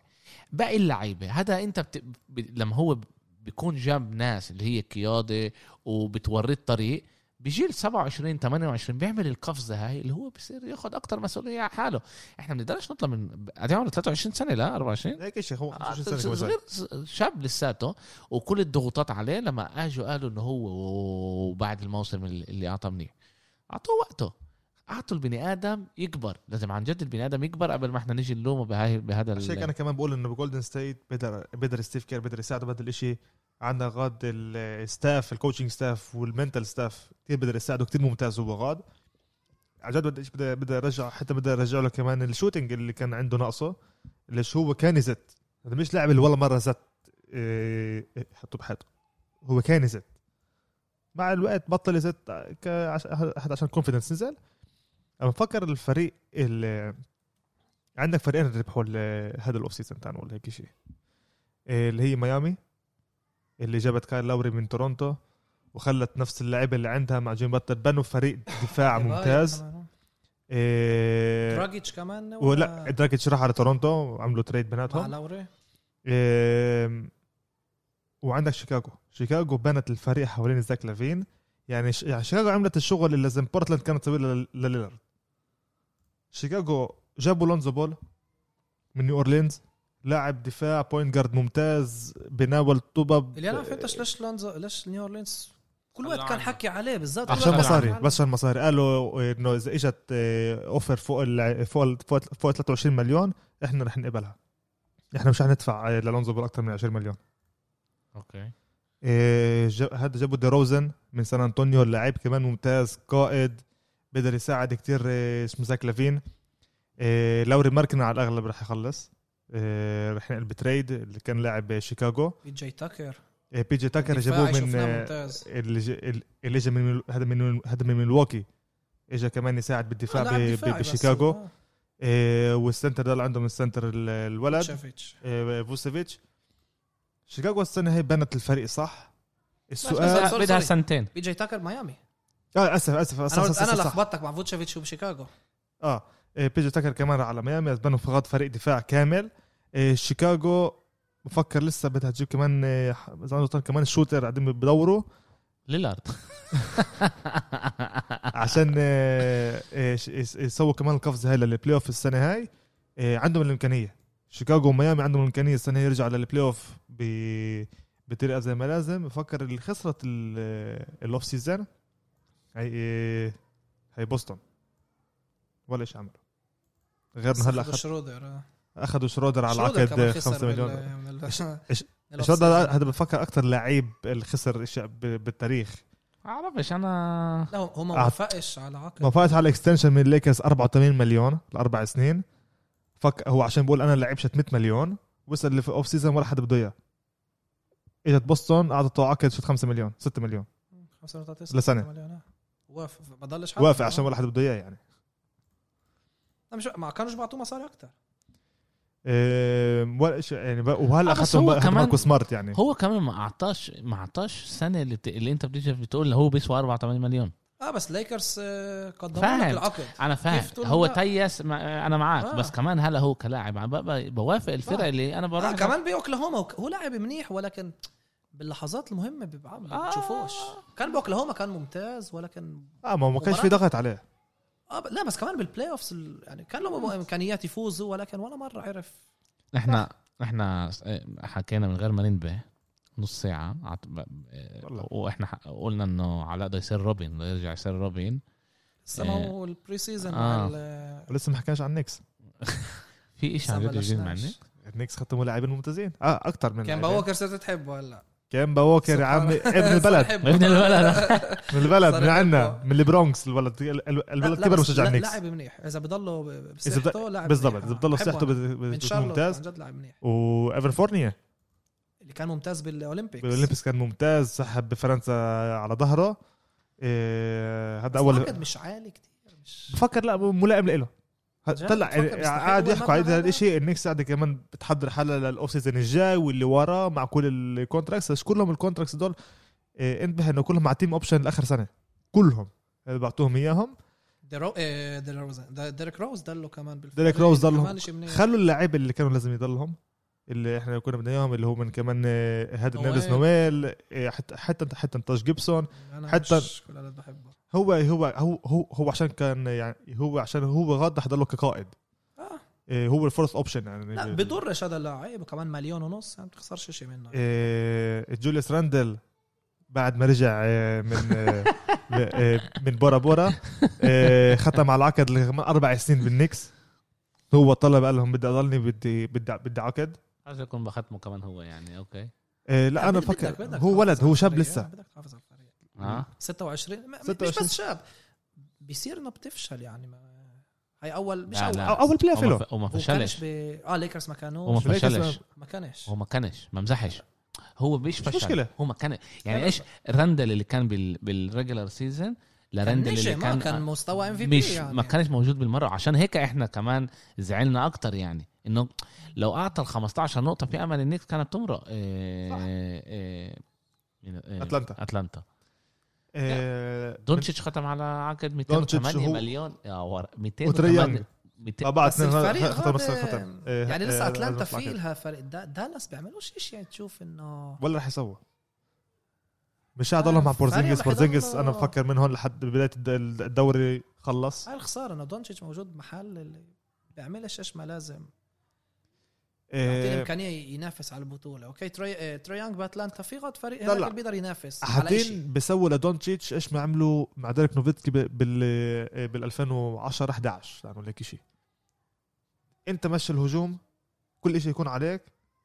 باقي اللعيبة هذا أنت بت... لما هو بيكون جاب ناس اللي هي قيادة وبتوري الطريق بجيل 27 28 بيعمل القفزة هاي اللي هو بصير ياخذ أكتر مسؤولية على حاله. إحنا ما بنقدرش نطلع من قد عمره 23 سنة لا 24 هيك شيء هو آه، 25 سنه. صغير شاب لساته وكل الضغوطات عليه لما أجوا قالوا إنه هو وبعد الموسم اللي أعطاه منيح. أعطوه وقته. أعطوا البني آدم يكبر. لازم عن جد البني آدم يكبر قبل ما إحنا نيجي نلومه بهاي بهذا عشان أنا كمان بقول إنه بجولدن ستيت بقدر بقدر ستيف كير بقدر يساعده بهذا الشيء عندنا غاد ال staff ال coaching staff وال mental staff كثير بقدر يساعده كثير ممتاز هو غاد. عن جد بدي بدي ارجع حتى بدي أرجع له كمان ال shooting اللي كان عنده ناقصه ليش هو كان يزت. هذا مش لاعب اللي ولا مرة زت إيه، حطه بحياته هو كان يزت. مع الوقت بطل يزت عشان confidence نزل. أنا بفكر الفريق اللي عندك فريقين ربحوا هذا ال off season تعال نقول هيك شيء؟ إيه، اللي هي ميامي. اللي جابت كايل لاوري من تورونتو وخلت نفس اللعيبة اللي عندها مع جيمي باتلر بنوا فريق دفاع ممتاز. إيه، دراجيتش كمان ولا دراجيتش راح على تورونتو عملوا trade مع بيناتهم لاوري. إيه، وعندك شيكاغو. شيكاغو بنت الفريق حوالين زاك لافين. يعني. يعني شيكاغو عملت الشغل اللي لازم بورتلاند كانت تسويه لل- لليلارد. شيكاغو جابوا لونزو بول من نيو أورلينز. لاعب دفاع point guard ممتاز بناول طبب اللي أنا فهمتش ليش لونزو ليش نيو أورلينز كل وقت كان. حكي عليه بالذات. عشان مصاري بس عشان مصاري. قالوا إنه إذا إجت offer فوق ال... فوق ال... فوق فوق 23 مليون إحنا رح نقبلها. إحنا مش رح ندفع آه، للونزو بول أكثر من 20 مليون. okay. إيه، جا- هذا جابوا دي روزن من سان أنطونيو اللاعب كمان ممتاز قائد بقدر يساعد كتير إيه، اسمه زاك لافين. إيه، لاوري ماركانن على الأغلب رح يخلص. رح ينقل ب trade اللي كان لاعب شيكاغو. بي جي تاكر إيه، بي جي تاكر جابوه من آه، اللي ج- اللي اجى من هذا من هذا من ميلواكي. اجى كمان يساعد بالدفاع آه، بشيكاغو. هو. إيه، وال center ده اللي عندهم ال center ال- الولد. إيه، فوتشيفيتش شيكاغو السنة هي بنت الفريق صح؟ السؤال بدها سنتين. بي جي تاكر ميامي. آه أسف أسف أنا أسف, قلت أنا أسف, صح. لخبطتك مع فوتشيفيتش وبشيكاغو. آه. بي جي تاكر كمان على ميامي بنوا فقط فريق دفاع كامل. إيه، شيكاغو بفكر لسه بدها تجيب كمان إيه، إذا كمان shooter قاعدين بدوروا. ليلارد. عشان يسووا كمان القفزة هاي لل playoff السنة هاي. عندهم الإمكانية. شيكاغو وميامي عندهم الإمكانية السنة هي يرجعوا لل playoff بطريقة زي ما لازم. بفكر اللي خسرت ال- ال off season هي هي بوسطن. ولا إيش عملوا غير إنه هلا أخذوا أخذ شرودر آه. أخذوا شرودر على العقد خسر 5 بال- مليون من شرودر. هذا بفكر أكثر لعيب اللي خسر إشي ب- بالتاريخ عرفش أنا لا هو ما وافقش على عقد ما فات على extension من الليكرز 84 مليون لأربع سنين فك هو عشان بقول أنا اللعيب shit 100 مليون وصل اللي في off season ولا حدا بده إياه إجت بوسطن أعطته عقد شت 5 مليون 6 مليون 35 لسنة. مليون، آه. وافق ما ضلش حد. وافق عشان ولا حدا بده إياه يعني مش ما كانوش بيعطوه مصاري أكثر إيه ولا شيء يعني ب- وهلا آه، أخذتهم ماركو سمارت يعني هو كمان ما اعطاش ما أعطاش السنة اللي, بت... اللي أنت بتيجي بتقول هو بيسوى 84 مليون آه بس ليكرز آه، قدموا فاهم. لك العقد أنا فاهم هو لا؟ تيس ما... أنا معك آه. آه. بس كمان هلا هو كلاعب بوافق الفرق آه. اللي أنا بروح آه كمان باوكلاهوما وك- هو لاعب منيح ولكن باللحظات المهمة بيبقى ما آه. بتشوفوش كان باوكلاهوما كان ممتاز ولكن آه ما ما كانش في ضغط عليه ب- لا بس كمان بالبلاي اوفز يعني كان لهم إمكانيات يفوزوا ولكن ولا مرة عرف. إحنا إحنا حكينا من غير ما ننبه نص ساعة. عط- ب- والله. وإحنا ح- قلنا إنه علاء بده يصير روبن بده يرجع يصير روبن لسه ما هو البري سيزون آه. مع ال- ولسه ما حكيناش عن نيكس في لسه عن جد مع. النكس النيكس ختموا لاعبين ممتازين. آه أكثر من كان. باوكر صرت تحبه هلا. كان باوكر يا عمي ابن البلد. ابن البلد. من البلد من عنا يحبه. من البرونكس الولد ال- ال- لا، الولد كبر مشجع النكس لاعب منيح إذا بضله بصحته لاعب بالضبط. إذا بضله بحبه صحته أنا. بت- من بت- شارلوت ممتاز عن جد لاعب منيح وايفر فورنيا اللي كان ممتاز بالأولمبيكس بالأولمبيكس كان ممتاز سحب بفرنسا على ظهره إيه هذا بس اول مش عالي كتير مش بفكر لا ملائم له؟ طلع يعني قاعد هو يحكوا على هذا؟ الشيء النكس قاعدة كمان بتحضر حالها لل off season الجاي واللي وراه مع كل ال contracts بس كلهم ال contracts دول إيه انتبه إنه كلهم مع team option لآخر سنة كلهم اللي بعطوهم إياهم ديريك روز ضله كمان. ديريك روز ضله. كمان شيء منيح. خلوا اللعيبه اللي كانوا لازم يضلهم اللي إحنا كنا بدنا إياهم اللي هو من كمان هذا. نيرلنس نويل حتى حتى حتى جيبسون حتى- مش كل بحبه هو هو هو هو, هو عشان كان يعني هو عشان هو غاد حضر له كقائد. آه. آه، هو ال fourth option يعني. لا بدرش هذا اللاعب وكمان مليون ونص يعني ما بتخسرش شيء منه. آه، جوليوس راندل بعد ما رجع آه، من آه، آه، من بورا بورا ختم على العقد أربع سنين بالنكس هو طلب قال لهم بدي أضلني بدي بدي بدي عقد. عايز يكون بختمه كمان هو يعني okay. آه، لا أنا بفكر هو ولد هو شاب. لسه. بدك تحافظ على الفريق. آه 26 ما- مش 26. بس شاب. بيصير انه بتفشل يعني ما هي اول مش لا، اول لا. أو- أول playoff وما له. وما فشلش. ب... آه ليكرز ما وما كانوش ليكرز فشلش. ما كانش. هو ما كانش. ما مزحش. هو مش فشل. مشكلة. هو ما كان يعني إيش رندل اللي كان بال بال regular season لرندل اللي نجم، آه، كان كان مستوى MVP مش يعني. ما كانش موجود بالمرة. عشان هيك إحنا كمان زعلنا أكتر يعني. إنه لو أعطى ال 15 نقطة في أمل النكس كانت تمرق إيه إيه إيه أتلانتا. أتلانتا. آه، دونتشيتش ختم على عقد دونتشيتش 208 هو- مليون. يا ور- وتري 208 يونغ. 200 مع بعض بس الفريق ختم بس ختم. يعني آه، لسه آه، أتلانتا في. لها فريق دا- دالاس بيعملوش شيء يعني؟ تشوف إنه ولا رح يسوى. مش قاعد ضلهم مع بورزينجس بورزينجس أنا بفكر من هون لحد بداية الد- الدوري خلص. هاي الخسارة إنه دونتشيتش موجود محل اللي بيعملش إيش ما لازم. يعطيه آه، الإمكانية ينافس على البطولة. okay تري آه، تري يونغ بأتلانتا في غد فريق اللي بيقدر ينافس حاطين بيسووا لدونتشيتش إيش ما عملوا مع ديرك نوفيتسكي ب- بال آه، بال 2010 11 لأنه هيك شيء أنت مشي الهجوم كل شيء يكون عليك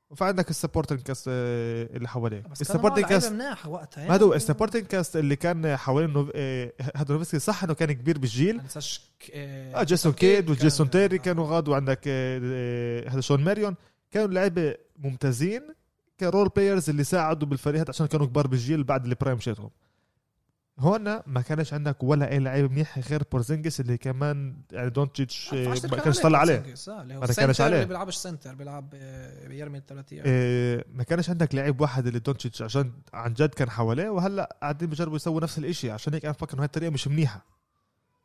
وفي عندك ال supporting cast آه، اللي حواليك. ال supporting cast مناح وقتها ما هو ال supporting cast اللي كان حوالين نوف... آه، هذا نوفيتسكي صح إنه كان كبير بالجيل؟ ننساش ك- آه جيسون كيد وجيسون تيري كانوا غاد وعندك آه، آه، هذا شون ماريون. كانوا لعيبة ممتازين ك role players اللي ساعدوا بالفريق هذا عشان كانوا كبار بالجيل بعد ال prime تبعهم هون ما كانش عندك ولا أي لعيب منيح غير بورزينجس اللي كمان يعني دونتشيتش آه، ما كانش طلع عليه ما ما كانش عليه. اللي بيلعبش center بيلعب آه، بيرمي الثلاثية آه، ما كانش عندك لعيب واحد اللي دونتشيتش عشان عن جد كان حواليه وهلا قاعدين بيجربوا يسووا نفس الإشي. عشان هيك أنا بفكر إنه هاي الطريقة مش منيحة.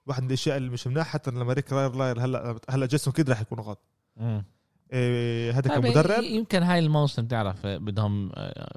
واحد من الأشياء اللي مش منيحة حتى لما ريك كارلايل هلا هلا جيسون كيد راح يكون. آه، هذا طيب، كمدرب. يمكن هاي الموسم تعرف بدهم آه،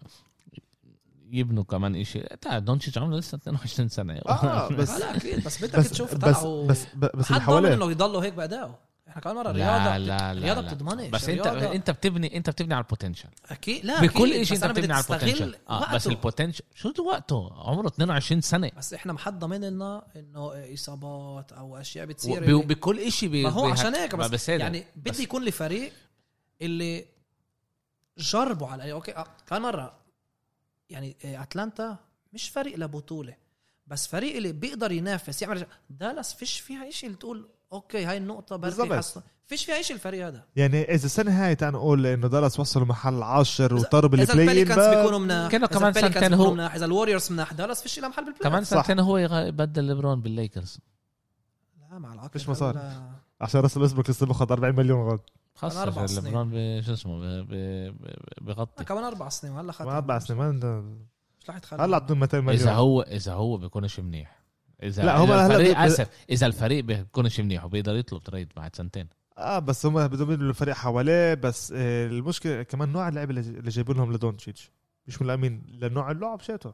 يبنوا كمان إشي. لا دونتشيتش عمره لسه 22 سنة. آه، بس- لا أكيد بس بدك بس تشوف بس طلعوا بس بس, بس اللي حواليه. إنه يضلوا هيك بأدائه. إحنا كمان مرة لا الرياضه لا لا الرياضه لا. بتضمنش بس انت أنت بتبني أنت بتبني على ال potential أكيد. لا بكل شيء أنت بتبني على ال potential آه بس. ال potential شو وقته؟ عمره 22 سنة. بس إحنا محد ضامن لنا إنه إصابات أو أشياء بتصير اللي- بكل شيء ما هو عشان هيك بس, بس. يعني بدي يكون لي فريق اللي جربوا على أوكي آه، كمان مرة يعني آه، أتلانتا مش فريق لبطولة بس فريق اللي بيقدر ينافس يعمل دالاس فيش فيها شيء اللي تقول أوكي هاي النقطة بركي. حصل. فيش فيها شيء الفريق هذا. يعني إذا السنة هاي تعال نقول إنه دالاس وصلوا محل عشر وطرب إذا البلاي البليكانز بيكونوا مناح كانوا كمان سنتين هو- مناح. إذا الوريورز مناح دالاس فيش لها محل بالبلاي كمان. سنتين هو يغ- يبدل ليبرون بالليكرز. لا مع العقد فيش مصاري. هلا- عشان راسل ويسبروك لسه باخذ 40 مليون غد عشان سنين. ليبرون شو اسمه ب- ب- ب- بغطي كمان أربع سنين وهلا خد ما أربع سنين ما مش رح يتخلى. هلا اعطوهم 200 مليون. إذا هو إذا هو بيكونش منيح. إذا لا، هم الفريق بي- أسف إذا الفريق بيكونش منيح وبيقدر يطلب تريد بعد سنتين. آه بس هم بدهم يبنوا الفريق حواليه بس آه المشكلة كمان نوع اللعيبة اللي اللي جايبين لهم لدونتشيتش. مش ملائمين لنوع اللعب شيته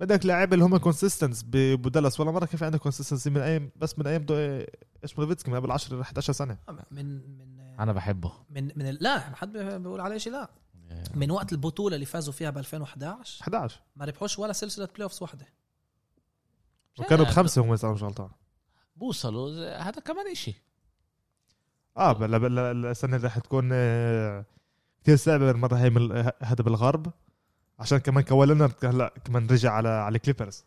بدك لاعب اللي هم consistent بدالاس ولا مرة كيف عندك consistency من أيام بس من أيام إيش نوفيتسكي من قبل 10 11 سنة. من من أنا بحبه. من من لا ما حد بيقول عليه شيء لا. من وقت البطولة اللي فازوا فيها ب 2011 11 ما ربحوش ولا سلسلة playoffs واحدة. وكانوا بخمسة هم اذا مش غلطان. بوصلوا هذا كمان إشي. آه بلا بلا السنة اللي رح تكون آه، كثير صعبه المرة هي من هذا بالغرب عشان كمان كواي لينارد هلا كمان رجع على على كليبرز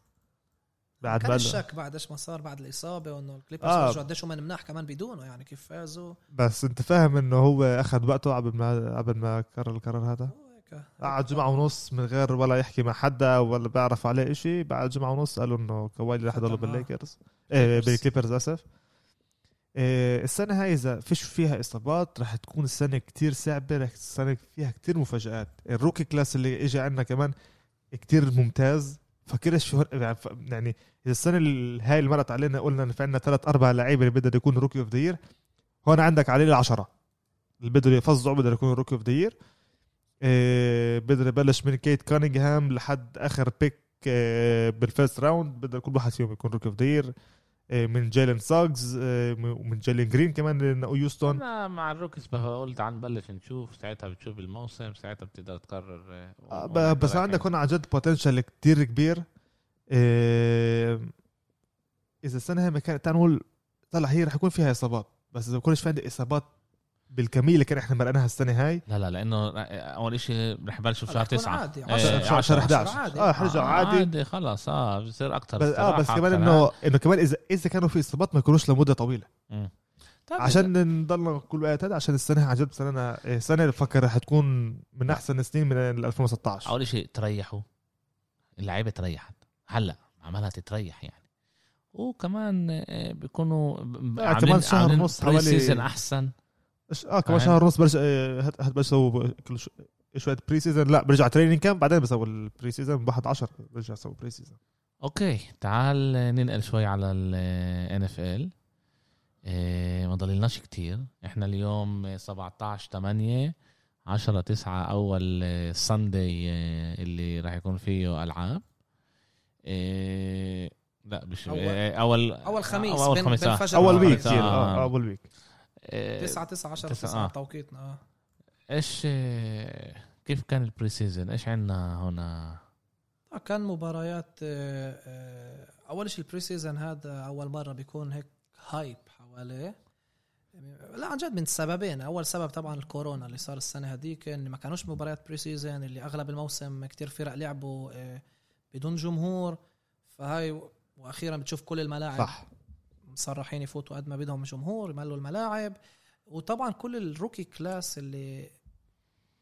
بعد كان الشك بعد إيش ما صار بعد الإصابة وإنه الكليبرز آه. رجعوا قديش هم مناح كمان بدونه يعني كيف فازوا. بس أنت فاهم إنه هو أخذ وقته قبل ما قبل ما قرر القرار هذا. قعد جمعة ونص من غير ولا يحكي مع حدا ولا بيعرف عليه إشي بعد جمعة ونص قالوا إنه كواي رح يضل ختم بالليكرز. إيه. بالكليبرز اسف إيه السنة هاي إذا فيش فيها إصابات رح تكون السنة كتير صعبة رح السنة فيها كتير مفاجآت. ال rookie class اللي إجا عندنا كمان كتير ممتاز. فكرش يعني يعني إذا السنة هاي اللي مرت علينا قلنا إن في عندنا ثلاث أربع لعيبة اللي بدهم يكونوا rookie of the هون عندك عليه العشرة. اللي بدهم يفظعوا بدهم يكونوا rookie of the بقدر يبلش من كيت كانينغهام لحد آخر pick بال first round بقدر كل واحد فيهم يكون rookie of the من جيلين ساجز ومن جيلين جرين كمان لأنه يوستون. أنا مع ال rookies قلت عن نبلش نشوف ساعتها بتشوف الموسم ساعتها بتقدر تقرر آه، آه، بس. عندك هون عن جد potential كتير كبير. إذا السنة هاي ما كانت نقول طلع هي رح يكون فيها إصابات بس إذا ما كنش في عندي إصابات بالكمية اللي كان إحنا مرقناها السنة هاي. لا لا لأنه أول شيء رح يبلشوا بشهر رح تكون تسعة عادي. إيه، عشرة- شهر- شهر عشرة. 11 عادي. آه حرجع آه، عادي. عادي خلاص آه بصير أكثر بس آه بس كمان انه إنه كمان اذا إذا كانوا في إصابات ما يكونوش لمدة طويلة. طيب، عشان نضلنا كل وقت هذا عشان السنة عن جد سنة السنة اللي بفكر رح تكون من أحسن السنين من ال 2016 أول شيء تريحوا. اللعيبة تريحت. هلا عمالها تتريح يعني. وكمان آه، بيكونوا ب- آه، كمان شهر ونص حوالي- أحسن. آه كمان؟ شهر ونص برجع آه، هت بسوي كل شو- شوية preseason لا برجع training camp بعدين بسوي ال preseason بواحد 10 برجع أسوي preseason أوكي تعال ننقل شوي على ال NFL إيه ما ضللناش كتير إحنا اليوم 17 8 10 9 أول Sunday اللي راح يكون فيه ألعاب إيه لا مش أول- إيه، اول أول خميس أول خميس بين آه. أول. week آه. آه أول week إيه، 9 9 10 تسعة، 9 آه. توقيتنا آه. إيش إيه، كيف كان ال preseason إيش عندنا هنا؟ آه، كان مباريات آه، آه، أول شيء ال preseason هذا أول مرة بيكون هيك hype حواليه. لا عن جد من سببين. أول سبب طبعا الكورونا اللي صار السنة هذيك إن ما كانوش مباريات preseason اللي أغلب الموسم كتير فرق لعبوا آه، بدون جمهور. فهاي وأخيرا بتشوف كل الملاعب. صح. مصرحين يفوتوا قد ما بدهم جمهور يملوا الملاعب. وطبعا كل ال rookie class اللي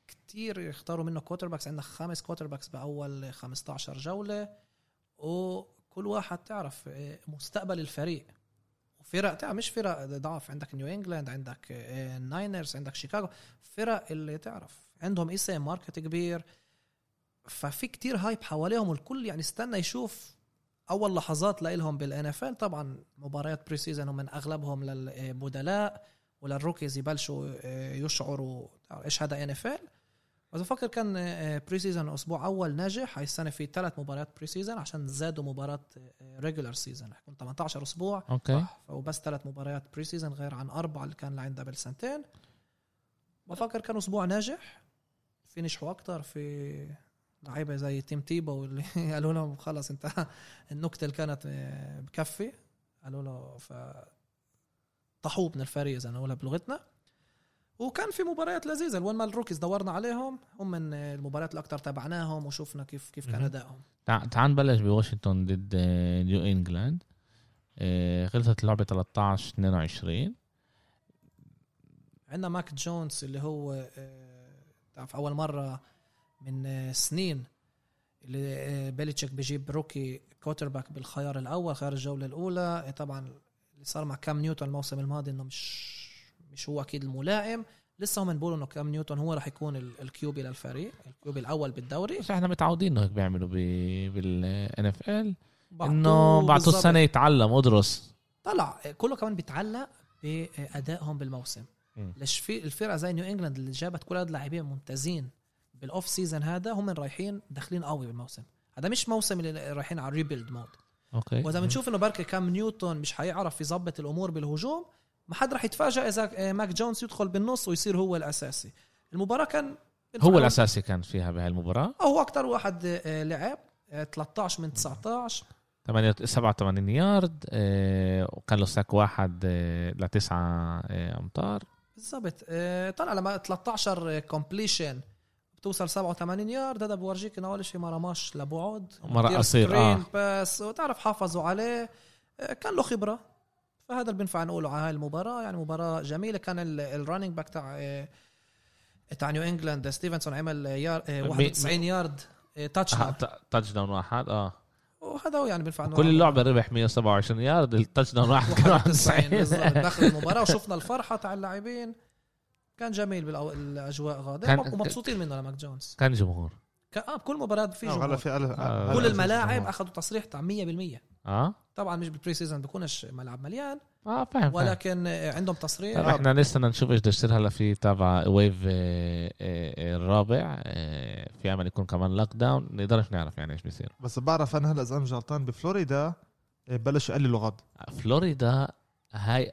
كتير يختاروا منه quarterbacks عندنا خمس quarterbacks بأول 15 جولة. وكل واحد تعرف إيه، مستقبل الفريق. وفرق تعرف مش فرق ضعف. عندك نيو انجلاند عندك إيه، الناينرز عندك شيكاغو فرق اللي تعرف. عندهم إسم market كبير. ففي كتير hype حواليهم. والكل يعني استنى يشوف أول لحظات لهم بال NFL طبعا مباريات preseason ومن أغلبهم للبدلاء ولل rookies يبلشوا آه، يشعروا إيش هذا NFL بس بفكر كان preseason أسبوع أول ناجح. هاي السنة في ثلاث مباريات preseason عشان زادوا مباراه regular season حيكون 18 أسبوع. أوكي. وبس ثلاث مباريات preseason غير عن أربعة اللي كان لعندها قبل سنتين بفكر كان أسبوع ناجح. في نجحوا أكثر في لعيبة زي تيم تيبو اللي قالوا لهم خلص انت النكتة اللي كانت آه، بكفي. قالوا له ف طحوه من الفريق إذا نقولها بلغتنا. وكان في مباريات لذيذة. وين ما ال rookies دورنا عليهم. هم من المباريات الأكثر تابعناهم وشفنا كيف كيف كان. أدائهم. تع- تعال نبلش بواشنطن ضد آه، نيو إنجلاند. آه، خلصت اللعبة 13 22 عندنا ماك جونز اللي هو آه، تعرف أول مرة من آه، سنين اللي آه، بيليتشيك بيجيب rookie quarterback بالخيار الأول خيار الجولة الأولى. آه، طبعا اللي صار مع كام نيوتن الموسم الماضي إنه مش مش هو أكيد الملائم. لسه هم بيقولوا إنه كام نيوتن هو راح يكون ال- ال QB للفريق ال QB الأول بالدوري. بس إحنا متعودين إنه هيك بيعملوا بالان اف ال إنه بعطوه. السنة يتعلم أدرس. طلع كله كمان بيتعلق بأدائهم بالموسم. ليش في الفرقة زي نيو انجلاند اللي جابت كل هاد لاعبين ممتازين. بال off season هذا هم رايحين داخلين قوي بالموسم. هذا مش موسم اللي رايحين على ال rebuild mode okay. وإذا بنشوف إنه بركي كام نيوتن مش حيعرف يظبط الأمور بالهجوم ما حد راح يتفاجئ إذا آه، ماك جونز يدخل بالنص ويصير هو الأساسي. المباراة كان هو الأساسي كان فيها بهاي المباراه هو أكثر واحد آه، لعب آه، 13 من 19 8 87 يارد آه، وكان له sack واحد آه، لتسعة آه، أمتار. بالضبط. آه، طلع لما 13 completion بتوصل 87 يارد هذا بورجيك إنه أول شيء ما رماش لبعد مرة قصير، آه. pass وتعرف حافظوا عليه. آه، كان له خبرة. فهذا اللي بينفع نقوله على هاي المباراة. يعني مباراة جميلة. كان ال running back تاع آه، تاع نيو انجلاند ستيفنسون عمل يار آه، مي- 91 yard touch آه، ت- touchdown واحد آه. وهذا هو يعني بينفع كل اللعبة ربح 127 yard ال touchdown واحد كان 91 بالضبط 91 داخل المباراة. وشفنا الفرحة تاع اللاعبين. كان جميل بالاجواء غاده كان- ومبسوطين منه لماك جونز. كان جمهور. كان آه بكل مباراة في آه، هلا جمهور. في ألف- آه. كل الملاعب. أخذوا تصريح تاع 100% آه؟ طبعا مش بال pre-season بيكونش ملعب مليان. آه فاهم. ولكن آه، عندهم تصريح. إحنا لسه بدنا نشوف إيش بده يصير هلا في تابع wave آه، آه، الرابع. في امل يكون كمان lockdown نقدرش نعرف يعني إيش بيصير. بس بعرف أنا هلا إذا أنا مش غلطان بفلوريدا بلشوا يقللوا غض فلوريدا هاي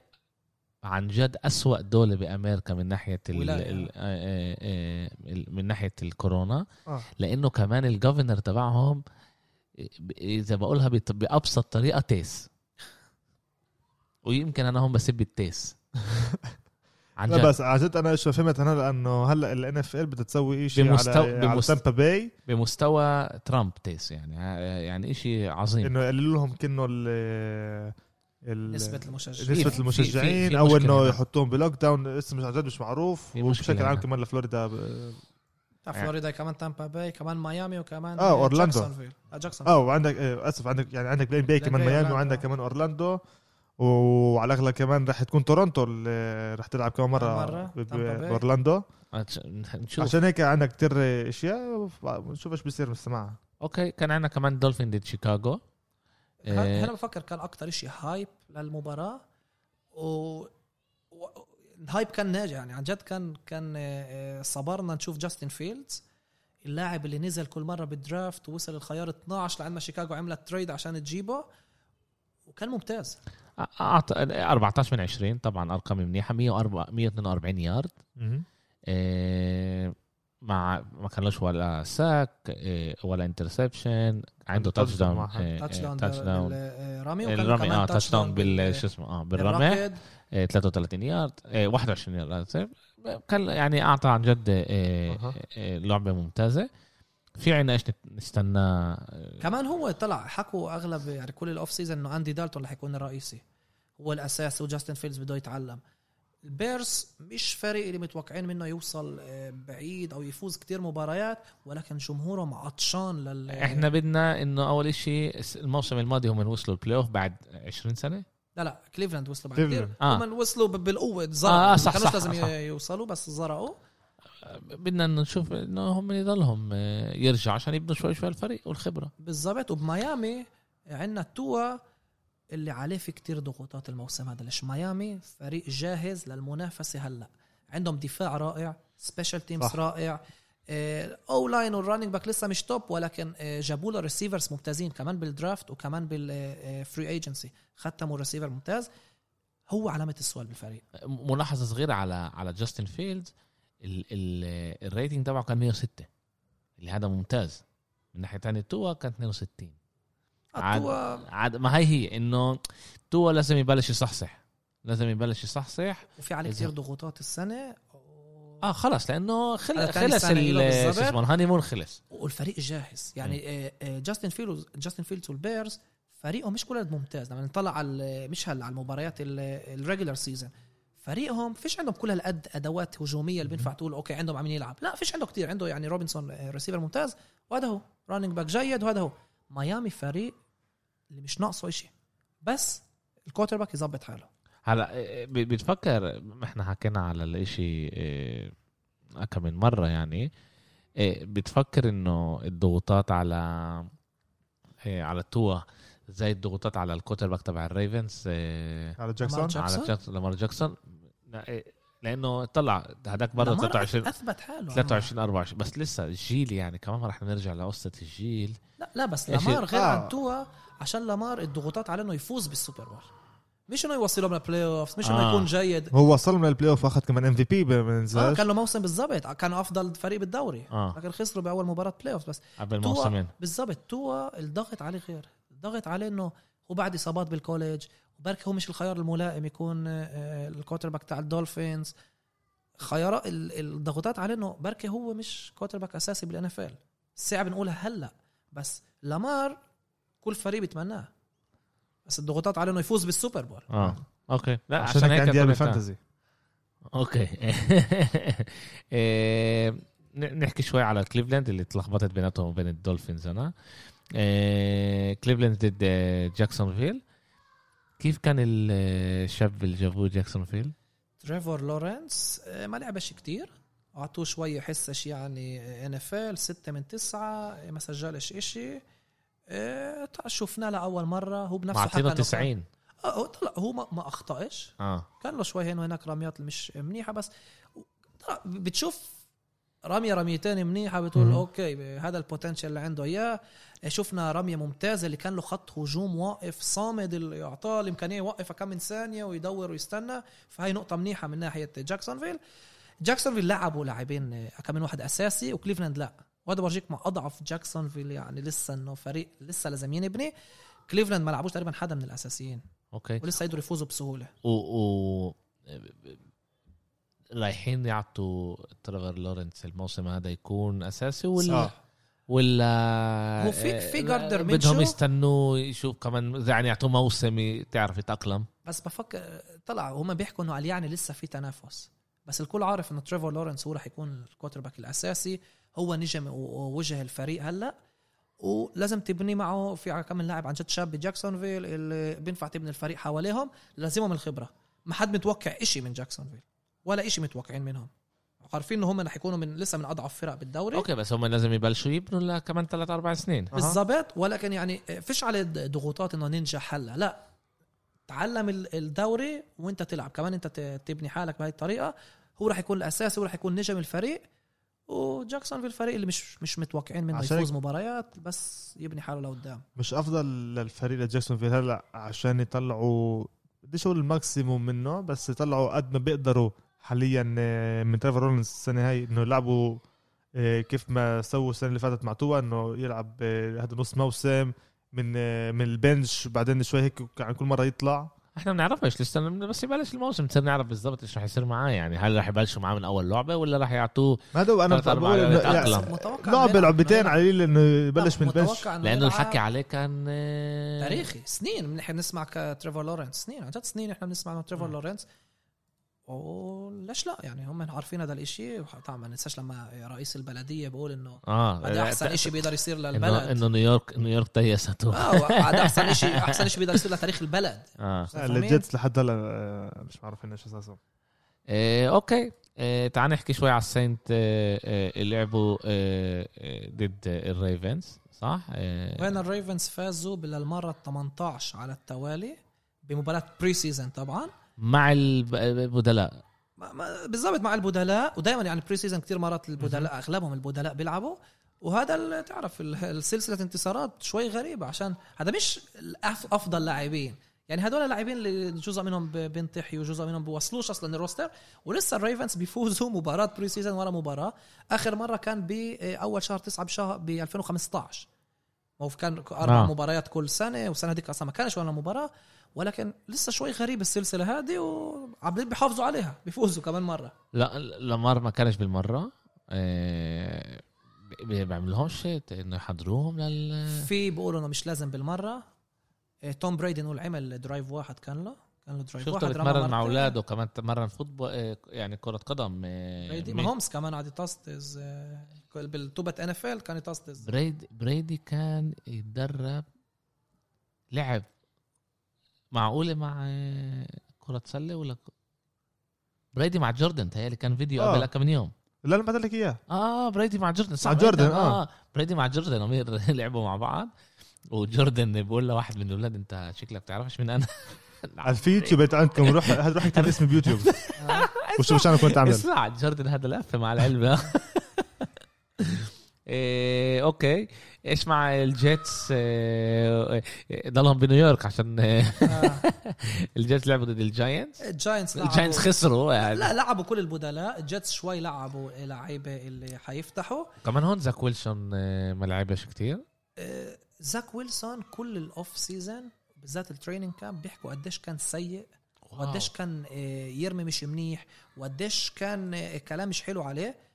عن جد أسوأ دولة بأمريكا من ناحية ال ولاية. ال آه، آه، ال- من ناحية الكورونا. آه. لأنه كمان الجوفرنر تبعهم إذا بقولها بأبسط طريقة تيس. ويمكن أنا هون بسب التيس. عن لا جد. بس عن جد أنا شو فهمت أنا لأنه هلا الان اف ال بدها تسوي شيء بمستوى- على على بمست- تامبا باي بمستوى ترامب تيس يعني. يعني إشي عظيم. إنه يقللوا لهم ال- نسبة المشجعين. نسبة المشجعين أو إنه. يحطوهم بلوك داون لسه مش عن جد مش معروف. وبشكل عام. كمان لفلوريدا فلوريدا كمان تامبا باي كمان ميامي وكمان آه، أورلاندو. جاكسونفيل. آه، جاكسون آه وعندك آه، أسف عندك يعني عندك بلاين باي كمان ميامي أورلاندو. وعندك كمان أورلاندو. وعلى الأغلب كمان رح تكون تورونتو اللي رح تلعب كمان مرة. بأورلاندو. نشوف. عشان هيك عندك كتير أشياء نشوف إيش بيصير نستمعها okay كان عندنا كمان دولفينز ضد شيكاغو. إيه. هنا بفكر كان أكثر شيء hype للمباراة و... و... ال hype كان ناجح يعني عن جد كان كان آه، آه، صبرنا نشوف جاستن فيلدز اللاعب اللي نزل كل مرة بال draft ووصل الخيار 12 لعند ما شيكاغو عملت trade عشان تجيبه وكان ممتاز. أعط... 14 من 20 طبعا ارقام منيحة 104 142 يارد إيه، مع ما كانلوش ولا sack إيه، ولا interception عنده touchdown touchdown touchdown الرمي كمان آه touchdown بال بال- شو اسمه آه بالرمي. بالركض. إيه، 33 يارد إيه، 21 يارد. كان يعني أعطى عن جد إيه،. إيه، لعبة ممتازة. في عنا إيش نستناه كمان هو طلع حكوا أغلب يعني كل ال off season إنه اندي دالتون رح يكون الرئيسي. هو الأساس وجاستن فيلدز بده يتعلم. البيرز مش فريق اللي متوقعين منه يوصل آه، بعيد أو يفوز كتير مباريات ولكن جمهورهم عطشان لل إحنا بدنا إنه أول إشي الموسم الماضي هم وصلوا ال playoff بعد 20 سنة لا لا كليفلاند وصلوا بعد كليفلاند. آه. هم وصلوا بالقوة زرقوا آه، ما صح، كانوش صح، لازم صح. يوصلوا بس زرقوا بدنا نشوف إنه هم يضلهم آه، يرجعوا عشان يبنوا شوي شوي الفريق والخبرة بالضبط وبميامي عندنا توا اللي عليه في كتير ضغوطات الموسم هذا ليش ميامي فريق جاهز للمنافسة هلأ. عندهم دفاع رائع special teams صح. رائع. O-line وال running back لسه مش top ولكن آه، جابوا له receivers ممتازين كمان بال draft وكمان بال free agency ختموا ريسيفر ممتاز. هو علامة السؤال بالفريق. ملاحظة صغيرة على على جاستن فيلدز ال ال ال rating تبعه كان 106 اللي هذا ممتاز. من ناحية ثانية توا كان 62 عاد- عاد ما هي هي إنه توا لازم يبلش يصحصح. لازم يبلش يصحصح. وفي عليه كتير ضغوطات السنة. آه خلص لأنه خل... خلص اسمه ال honeymoon خلص. والفريق جاهز. يعني آه، آه، جاستن فيلدز جاستن فيلدز والبيرز فريقهم مش كل ممتاز. لما نطلع على مش هلا على المباريات ال regular season فريقهم فيش عندهم كل هالقد أدوات هجومية اللي بينفع تقول okay عندهم عم يلعب. لا فيش عنده كتير. عنده يعني روبنسون آه، ريسيفر ممتاز وهذا هو. running back جيد وهذا هو. ميامي فريق اللي مش ناقصه إشي. بس ال quarterback يظبط حاله. هلا إيه، ب- بتفكر إحنا حكينا على الإشي إيه، كم من مرة يعني. إيه، بتفكر إنه الضغوطات على إيه، على توا زي الضغوطات على ال quarterback تبع الريفنز إيه، على جاكسون؟ جاكسون؟ على جاكسون لامار جاكسون. إيه، لأنه طلع هداك برضه لامار 23 أثبت حاله. 23 24 بس لسه الجيل يعني كمان رح نرجع لقصة الجيل. لا لا بس لامار غير آه. عن توا عشان لامار الضغوطات عليه إنه يفوز بال Super Bowl مش إنه يوصلهم لل playoff مش إنه آه. يكون جيد. هو وصلهم لل playoff وأخذ كمان MVP آه كان له موسم بالضبط. كانوا أفضل فريق بالدوري. آه. لكن خسروا بأول مباراة playoff بس قبل موسمين. بالضبط توا الضغط عليه غير. الضغط عليه إنه هو بعد إصابات بال college وبركي هو مش الخيار الملائم يكون ال quarterback تاع الدولفينز. خيارات ال- الضغوطات عليه إنه بركي هو مش quarterback أساسي بال NFL صعب نقولها هلأ بس لامار كل فريق بيتمناه. بس الضغوطات عليه إنه يفوز بال Super Bowl. آه okay. لا عشان هيك عندي بال fantasy okay. إيه، نحكي شوي على كليفلاند اللي تلخبطت بيناتهم وبين الدولفينز أنا. إيه، كليفلاند ضد آه، جاكسونفيل. كيف كان الشاب اللي جابوه جاكسونفيل؟ تريفور لورنس آه، ما لعبش كتير. أعطوه شوي حسش يعني NFL 6 من 9 ما سجلش إشي. آه، شفناه لأول مرة هو بنفسه حكى معطينه إنه كان- 90 آه هو طلع هو ما, ما أخطأش. آه. كان له شوي هنا وهناك رميات مش منيحة بس بتشوف رميه رميتين منيحه بتقول مم. okay هذا ال potential اللي عنده. اياه شفنا رميه ممتازه اللي كان له خط هجوم واقف صامد اللي يعطاه الامكانيه يوقفها كم من ثانية ويدور ويستنى. فهي نقطة منيحة من ناحية جاكسونفيل. جاكسونفيل لعبوا لاعبين كم من واحد أساسي وكليفلاند لا. وهذا بورجيك ما أضعف جاكسونفيل يعني لسه إنه فريق لسه لازم ينبني كليفلاند ما لعبوش تقريبا حدا من الأساسيين. okay. ولسه يقدروا يفوزوا بسهولة. و, و... رايحين يعطوا تريفر لورنس الموسم هذا يكون أساسي ولا صح. ولا هو في- في جاردر بدهم. يستنوه يشوف كمان يعني يعطوه موسم تعرف يتأقلم. بس بفكر طلع هم بيحكوا إنه على يعني لسه في تنافس. بس الكل عارف إنه تريفور لورنس هو رح يكون ال quarterback الأساسي. هو نجم ووجه الفريق هلأ. ولازم تبني معه في كم لاعب عن جد شاب بجاكسونفيل اللي بينفع تبني الفريق حواليهم لازمهم الخبرة. ما حد متوقع إشي من جاكسونفيل. ولا إشي متوقعين منهم. عارفين إنه هم رح يكونوا من لسه من أضعف فرق بالدوري. okay بس هم لازم يبلشوا يبنوا لكمان ثلاث أربع سنين. بالضبط. ولكن يعني فيش عليه ضغوطات إنه ننجح هلا. لا. تعلم ال- الدوري وإنت تلعب. كمان إنت تبني حالك بهي الطريقة. هو راح يكون الاساسي هو راح يكون نجم الفريق. وجاكسونفيل الفريق اللي مش مش متوقعين منه عشان يفوز مباريات بس يبني حاله لقدام. مش أفضل للفريق لجاكسونفيل هلا عشان يطلعوا بديش أقول ال maximum منه بس يطلعوا قد ما بيقدروا حاليا آه، من تريفر لورنس السنة هاي إنه يلعبوا آه، كيف ما سووا السنة اللي فاتت مع توا إنه يلعب آه، هذا نص موسم من من ال bench بعدين شوي هيك عن كل مرة يطلع. إحنا بنعرفش لسه بس يبلش الموسم نصير نعرف بالضبط إيش رح يصير معاه يعني. هل رح يبلشوا معاه من أول لعبة ولا رح يعطوه ما هذا أنا بقول يعني لعبه لعبتين يلعب- على القليل إنه يبلش من ال bench. لأنه يلعب. الحكي عليه كان تاريخي سنين. نحن بنسمع تريفور لورنس. سنين. عن جد سنين إحنا بنسمع إنه تريفور مم. لورنس. وليش لا يعني هم عارفين هذا الإشي. طبعا ما ننساش لما رئيس البلدية بقول إنه آه هذا أحسن شيء بيقدر يصير للبلد. إنه نيويورك نيويورك تيسته آه هذا أحسن شيء أحسن شيء بيقدر يصير لتاريخ البلد. آه؟ الجيتس لحد هلا آه، مش معروفين إيش اساسهم إيه okay. إيه تعال نحكي شوي على السينتس إيه إيه اللي لعبوا إيه إيه ضد الريفنز صح؟ إيه. وين الريفنز فازوا بالمرة 18 على التوالي بمباراة preseason طبعا. مع الب- البدلاء بالضبط مع البدلاء ودائما يعني preseason كثير مرات البدلاء أغلبهم البدلاء بيلعبوا وهذا تعرف ال- السلسله انتصارات شوي غريبة عشان هذا مش أفضل لاعبين يعني هدول اللاعبين اللي جزء منهم ب- بينتحي وجزء منهم بيوصلوش أصلا ال roster ولسه الريفنز بيفوزوا مباراة preseason ورا مباراة آخر مرة كان باول شهر 9 بشهر ب 2015 ما هو كان أربع آه. آه. مباريات كل سنة والسنة هذيك أصلا ما كانش ولا مباراة ولكن لسه شوي غريب السلسلة هذه وعم بيحافظوا عليها بيفوزوا كمان مرة لا لامار ما كانش بالمرة آه، بي- بيعملوهمش إنه يحضروهم لل في بيقولوا إنه مش لازم بالمرة إيه، توم بريدي نقول عمل درايف واحد كان له كان له درايف شفته واحد بيتمرن مع. أولاده كمان تمرن فوتبول آه، يعني كرة قدم آه، بريدي؟ ما هومس كمان قاعد يطسطز آه، بالتوبة إن إف إل كان يطسطز بريدي بريدي كان يتدرب لعب معقوله مع آه، كرة سلة ولا بريدي مع جوردن تهيألي كان فيديو آه. قبل كم يوم. لا أنا بعت لك إياه. آه بريدي مع جوردن صح مع جوردن، آه. بريدي مع جوردن امير لعبوا مع بعض. وجوردن بيقول لواحد من الاولاد أنت شكلك بتعرفش مين أنا. على في يوتيوب عندكم روح هاد روح اكتب اسمي بيوتيوب آه. وشوف شو أنا كنت أعمل؟ اسمع جوردن هذا لفه مع العلم. إيه okay. إيش مع الجيتس إيه ضلهم بنيويورك عشان إيه، آه. الجيتس لعبوا ضد الجاينتس. الجاينتس الجاينتس خسروا يعني. لا لعبوا كل البدلاء. الجيتس شوي لعبوا لعيبه اللي حيفتحوا. كمان هون زاك ويلسون إيه، ما لعبش كتير. آه، زاك ويلسون كل ال off-season بالذات ال training camp بيحكوا قديش كان سيء وقديش كان يرمي مش منيح وقديش كان كلام مش حلو عليه.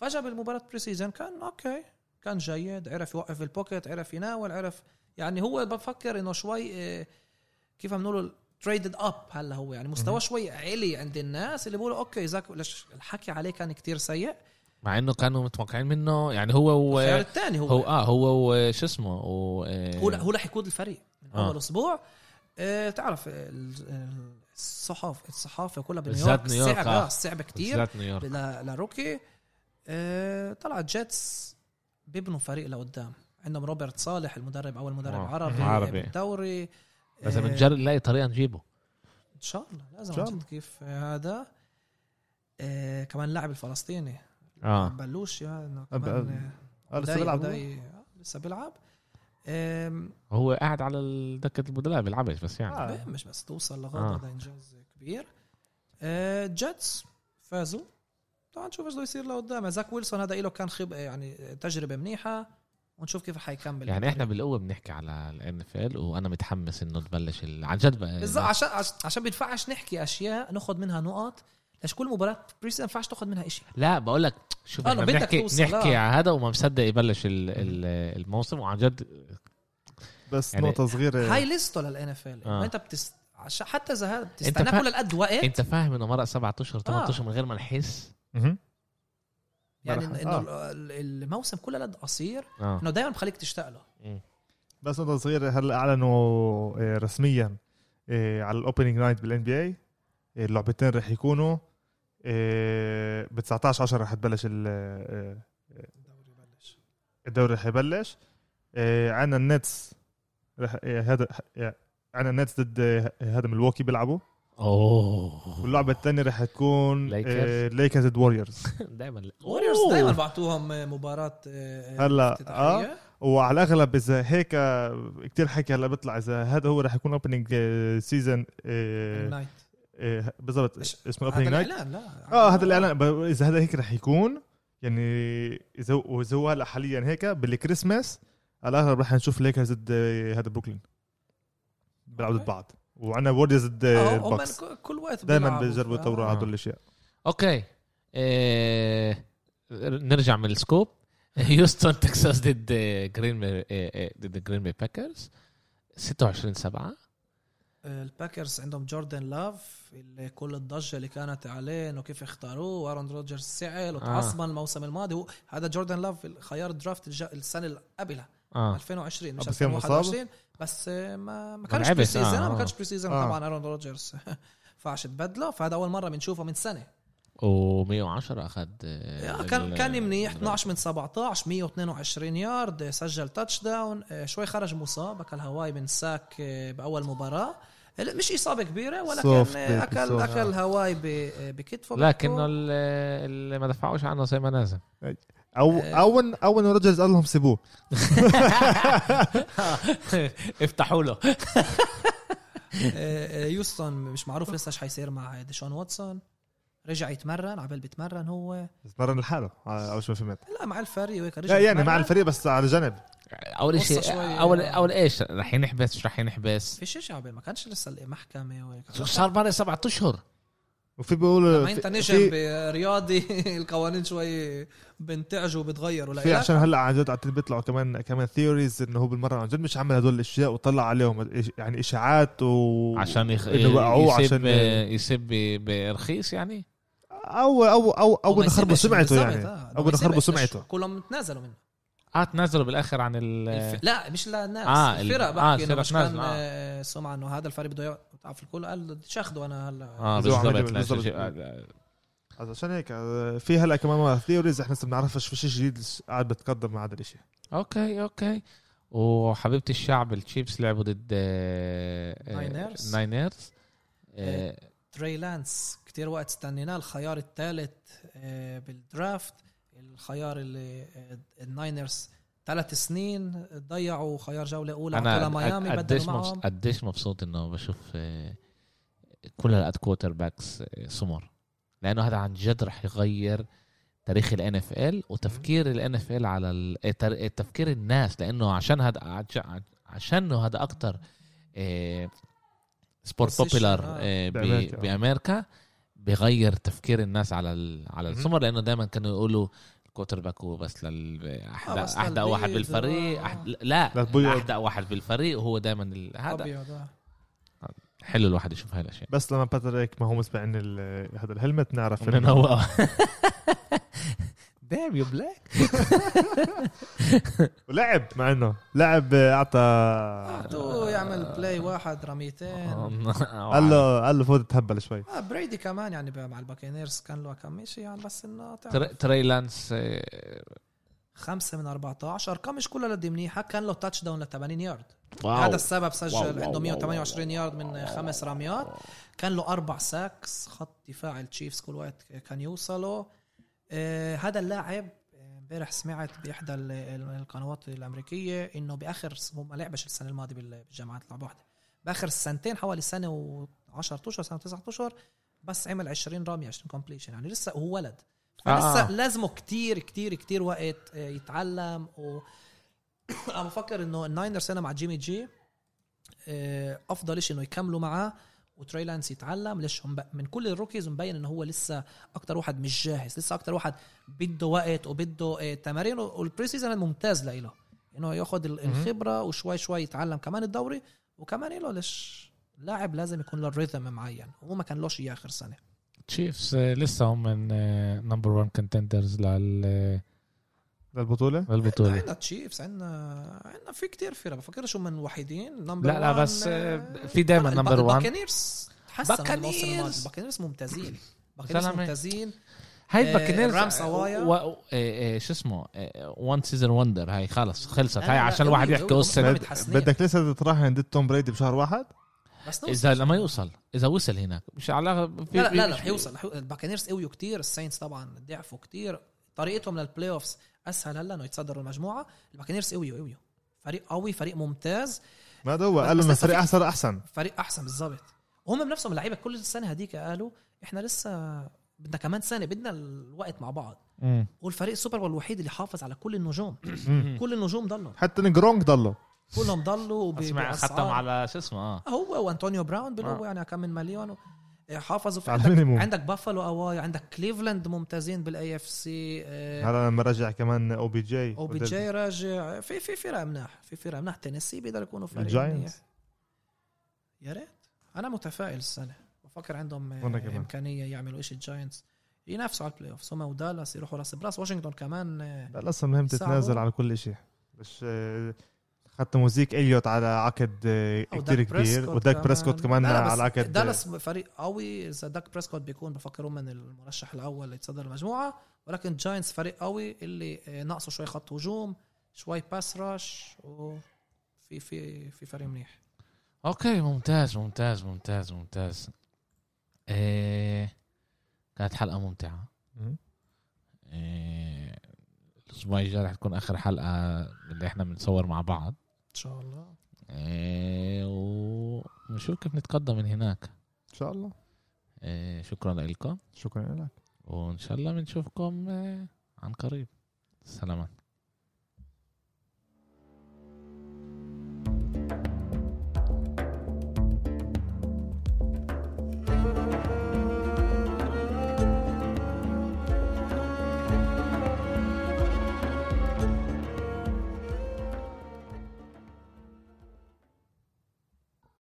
فجأة بالمباراة preseason كان okay كان جيد عرف يوقف ال pocket عرف يناول عرف يعني هو بفكر إنه شوي آه، كيف بنقول traded up هلا هو. يعني مستواه شوي علي عند الناس اللي بيقولوا okay زاك ليش الحكي عليه كان كتير سيء. مع إنه كانوا متوقعين منه. يعني هو الخيار و الثاني هو, هو آه هو وشو اسمه؟ آه، هو هو رح يقود الفريق من آه. أول أسبوع. آه تعرف ال- ال- الصحف الصحافة كلها بنيويورك نيويورك، صعبة آه. صعبة كتير. بالذات نيويورك. ل- ل rookie آه طلع Jets بيبنوا فريق لقدام. عندهم روبرت صالح المدرب أول مدرب آه. عربي, عربي. بالدوري لازم آه، نجرب نلاقي طريقة نجيبه. إن شاء الله لازم إن شاء جد كيف آه، هذا. آه كمان اللاعب الفلسطيني آه. بلوش أب- كمان آه لسه بيلعب؟ آه، لسه بيلعب. هو قاعد على دكة البدلاء بيلعبش بس يعني. آه. آه. مش بس توصل لغاية آه. هذا إنجاز كبير. آه Jets فازوا. طبعا نشوف إيش بده يصير لقدام. زاك ويلسون هذا له كان خب يعني تجربة منيحة ونشوف كيف رح يكمل يعني إحنا بالقوة بنحكي على ال NFL وأنا متحمس إنه تبلش ال- عن جد بقى بالضبط عشان عش- عشان بينفعش نحكي أشياء ناخذ منها نقط ليش كل مباراة preseason ما ينفعش تاخذ منها شيء لا بقول لك شوف آه، إحنا بنحكي توصل، نحكي آه. على هذا وما مصدق يبلش ال- ال- الموسم وعن جد بس يعني نقطة صغيرة. هاي ليستو لل NFL آه. انت بتست... عشان حتى إذا هذا بتستنى فا- كل القد وقت أنت فاهم إنه مرق سبعة أشهر ثمان آه. اشهر من غير ما نحس؟ يعني إنه آه. ال- الموسم كله قد قصير آه. إنه دائما بخليك تشتاق له. مم. بس نقطه صغيره هلا أعلنوا آه، رسميا آه، على ال opening night بال NBA اللعبتين رح يكونوا ب 19 10 رح تبلش ال- آه، الدوري بلش الدوري رح يبلش. آه، عنا ال Nets رح آه، هذا آه، عنا ال Nets ضد آه، هذا ملواكي بيلعبوا. أوه. واللعبة الثانية رح تكون. ليكرز ضد Warriors دائما Warriors دائما بعطوهم مباراة آه، هلأ، افتتاحية. وعلى الأغلب إذا هيك كتير حكي هلأ بيطلع إذا هذا هو رح يكون opening season ال night بالضبط اسمه هذا opening night الإعلان لا. آه هذا الإعلان. إذا هذا هيك رح يكون يعني إذا وإذا هو هلأ حاليا هيك بالكريسماس على الأغلب رح نشوف ليكرز ضد آه، هذا بروكلين بيلعبوا ضد. بعض. وعندنا Warriors ضد آه، ك- كل وقت دائما. بيجربوا آه. يطوروا هدول الأشياء. okay. إيه... نرجع من السكوب. هيوستن تكساس ضد Green Bay ضد Green Bay Packers 26 7 آه، ال Packers عندهم جوردن لاف اللي كل الضجة اللي كانت عليه إنه كيف اختاروه. وارون روجرز زعل وتعصبن الموسم الماضي. هو هذا جوردن لاف خيار draft الج- السنة اللي قبلها. آه. 2020 مش بس كان مصاب؟ 2021 بس ما ما كانش preseason آه، ما. كانش preseason آه. طبعا ارون روجرز فعش تبدله فهذا أول مرة بنشوفه من سنة و110 أخذ آه، كان كان منيح 12 من 17 122 يارد آه، سجل touchdown آه، شوي خرج مصاب أكل هواي من sack بأول مباراة مش إصابة كبيرة ولكن اكل soft. أكل هواي ب- بكتفه لكنه ال- اللي ما دفعوش عنه زي ما نازل أو آه. أو أو انه روجرز قال لهم سيبوه. افتحوا له. آه، آه، يوستن مش معروف لسه إيش حيصير مع ديشون واتسون. رجع يتمرن عبال بيتمرن هو. بتمرن لحاله أول شو ما فهمت لا مع الفريق وهيك رجع لا يعني يتمرن. مع الفريق بس على جنب. أول شيء اول أول إيش؟ رح ينحبس مش رح ينحبس. في شيء شعبي ما كانش لسه المحكمة وهيك. صار بعد سبعة أشهر. وفي بيقولوا لما انت نجم في- برياضي القوانين شوي بنتعجوا وبتغيروا في عشان هلأ عن جد عم بيطلعوا كمان كمان theories إنه هو بالمرة عن جد مش عمل هدول الأشياء وطلع عليهم يعني إشاعات و عشان يخ... إنه وقعوه يسب عشان يسب ب- برخيص يعني؟ أو أو أو أو نخربوا سمعته يعني. آه. أو نخربوا سمعته. كلهم تنازلوا منه. آه تنازلوا بالاخر عن ال الف... لا مش للناس آه، آه ال- الفرق آه، بحكي انه الفرق مش كان آه. آه. سمعة إنه هذا الفريق بده بتعرف الكل قال بدي اخده أنا هلأ. آه بالضبط آه، عشان هيك آه، في هلأ كمان theories إحنا لسه بنعرفش في شيء جديد قاعد بتقدم مع هذا الشيء okay okay. وحبيبة الشعب ال Chiefs لعبوا ضد آه، آه، Niners. Niners آه، تري لانس كتير وقت استنيناه الخيار الثالث آه بال draft. الخيار اللي ال Niners ثلاث سنين ضيعوا خيار جولة أولى عطوها ميامي قد- قديش بدلوا معهم قديش مبسوط إنه بشوف آه، كل هالقد quarterbacks آه، سمر لأنه هذا عن جد رح يغير تاريخ ال NFL وتفكير ال NFL على ال- آه، تر- تفكير الناس لأنه عشان هذا عش- عشانه هذا أكتر sport popular آه. بأمريكا. بأمريكا بغير تفكير الناس على ال- على. السمر لأنه دائما كانوا يقولوا ال quarterback هو بس لل احدى احدى واحد بالفريق آه. أحد... لا. احدى واحد بالفريق وهو دائما ال... هذا آه. حلو الواحد يشوف هاي الاشياء بس لما باتريك ما هو مسبع عن ال- هذا الهلمت نعرف من هو دام يو بلاك ولعب مع إنه. لعب اعطى أعطوه يعمل بلاي واحد رميتين. قال له قال له فوت تهبل شوي. آه بريدي كمان يعني مع الباكينيرز كان له كم شيء يعني بس إنه. تري- تري لانس آه، خمسة من 14 ارقام مش كلها قد منيحة؟ كان له تاتش داون ل 80 يارد wow. هذا السبب سجل wow، عنده wow، 128 يارد من خمس رميات. كان له أربع sacks خط دفاع ال Chiefs كل وقت كان يوصلوا آه هذا اللاعب آه، امبارح سمعت بإحدى ال- ال- القنوات الأمريكية إنه بآخر هو ما لعبش السنة الماضية بال- بالجامعات لعب واحدة بآخر السنتين حوالي سنة و10 أشهر سنة و9 أشهر بس عمل 20 رميه 20 completion يعني لسه هو ولد فلسه آه. آه. لازمه كتير كتير كتير وقت آه، يتعلم و أنا بفكر إنه ال Niners السنه مع جيمي جي آه، أفضل شيء إنه يكملوا معاه وتري لانس يتعلم ليش هم من كل ال rookies مبين إنه هو لسه أكتر واحد مش جاهز لسه أكتر واحد بده وقت وبده آه، تمارين وال preseason ممتاز لإله إنه ياخذ. الخبرة وشوي شوي يتعلم كمان الدوري وكمان له ليش لاعب لازم يكون له rhythm معين وهو ما كان لوش إياه آخر سنة Chiefs آه، لسه هم من number 1 contenders لل للبطوله للبطوله عندنا تشيفز عندنا عندنا في كتير فرق بفكرش هم الوحيدين نمبر لا لا بس آه، في دائما نمبر 1 باكانيرز تحسن من الموسم الماضي باكانيرز. الباكانيرز ممتازين باكانيرز. ممتازين هاي آه، باكنيرز رامس أوايا. و- آه، آه، شو اسمه وان سيزون وندر هاي خلص خلصت هاي عشان الواحد يحكي قصه. بدك لسه تروح عند توم بريدي بشهر واحد بس نوصل. اذا لما يوصل اذا وصل هناك مش على في لا لا لا, لا حيوصل حيو- ال Buccaneers قويوا كتير ال Saints طبعا ضعفوا كتير طريقتهم لل playoffs أسهل هلا إنه يتصدروا المجموعة. ال Buccaneers قويوا قويوا فريق قوي فريق ممتاز. ما هو بس- قال له بس انه فريق أحسن أحسن. فريق أحسن بالضبط. وهم بنفسهم اللعيبه كل السنة هديك قالوا إحنا لسه بدنا كمان سنة بدنا الوقت مع بعض. مم. والفريق ال Super Bowl الوحيد اللي حافظ على كل النجوم. مم. كل النجوم ضلوا. حتى Gronk ضله كلهم ضلوا وب- اسمع بأسعار. ختم على شو اسمه آه. هو وأنطونيو براون بيلعبوا آه. يعني كم من مليون و- حافظوا في عندك, ال minimum. عندك بافالو اواي عندك كليفلاند ممتازين بال AFC هلا لما رجع كمان OBJ OBJ راجع. في في فرق مناح في فرق مناح. تينيسي بيقدر يكونوا فريق ال Giants. يا ريت. أنا متفائل السنة. بفكر عندهم آه،. إمكانية يعملوا شيء ال Giants. ينافسوا على ال playoff هم ودالاس يروحوا راس براس واشنطن كمان آه، لا أصلا مهم. تتنازل على كل شيء بس آه، ختموا زيك إليوت على عقد آه، داك كبير وداك بريسكوت كمان على عقد دالاس فريق قوي. إذا داك بريسكوت بيكون بفكروا من المرشح الأول ليتصدر المجموعة ولكن Giants فريق قوي اللي آه، ناقصه شوي خط هجوم شوي pass rush وفي في في فريق منيح. okay ممتاز ممتاز ممتاز ممتاز. إيه كانت حلقة ممتعة. مم. إيه الأسبوع الجاي رح تكون آخر حلقة اللي إحنا بنصور مع بعض. إن شاء الله. إيه ونشوف كيف نتقدم من هناك؟ إن شاء الله. إيه شكرا لكم. شكرا لك. وإن شاء الله بنشوفكم إيه عن قريب. سلامات.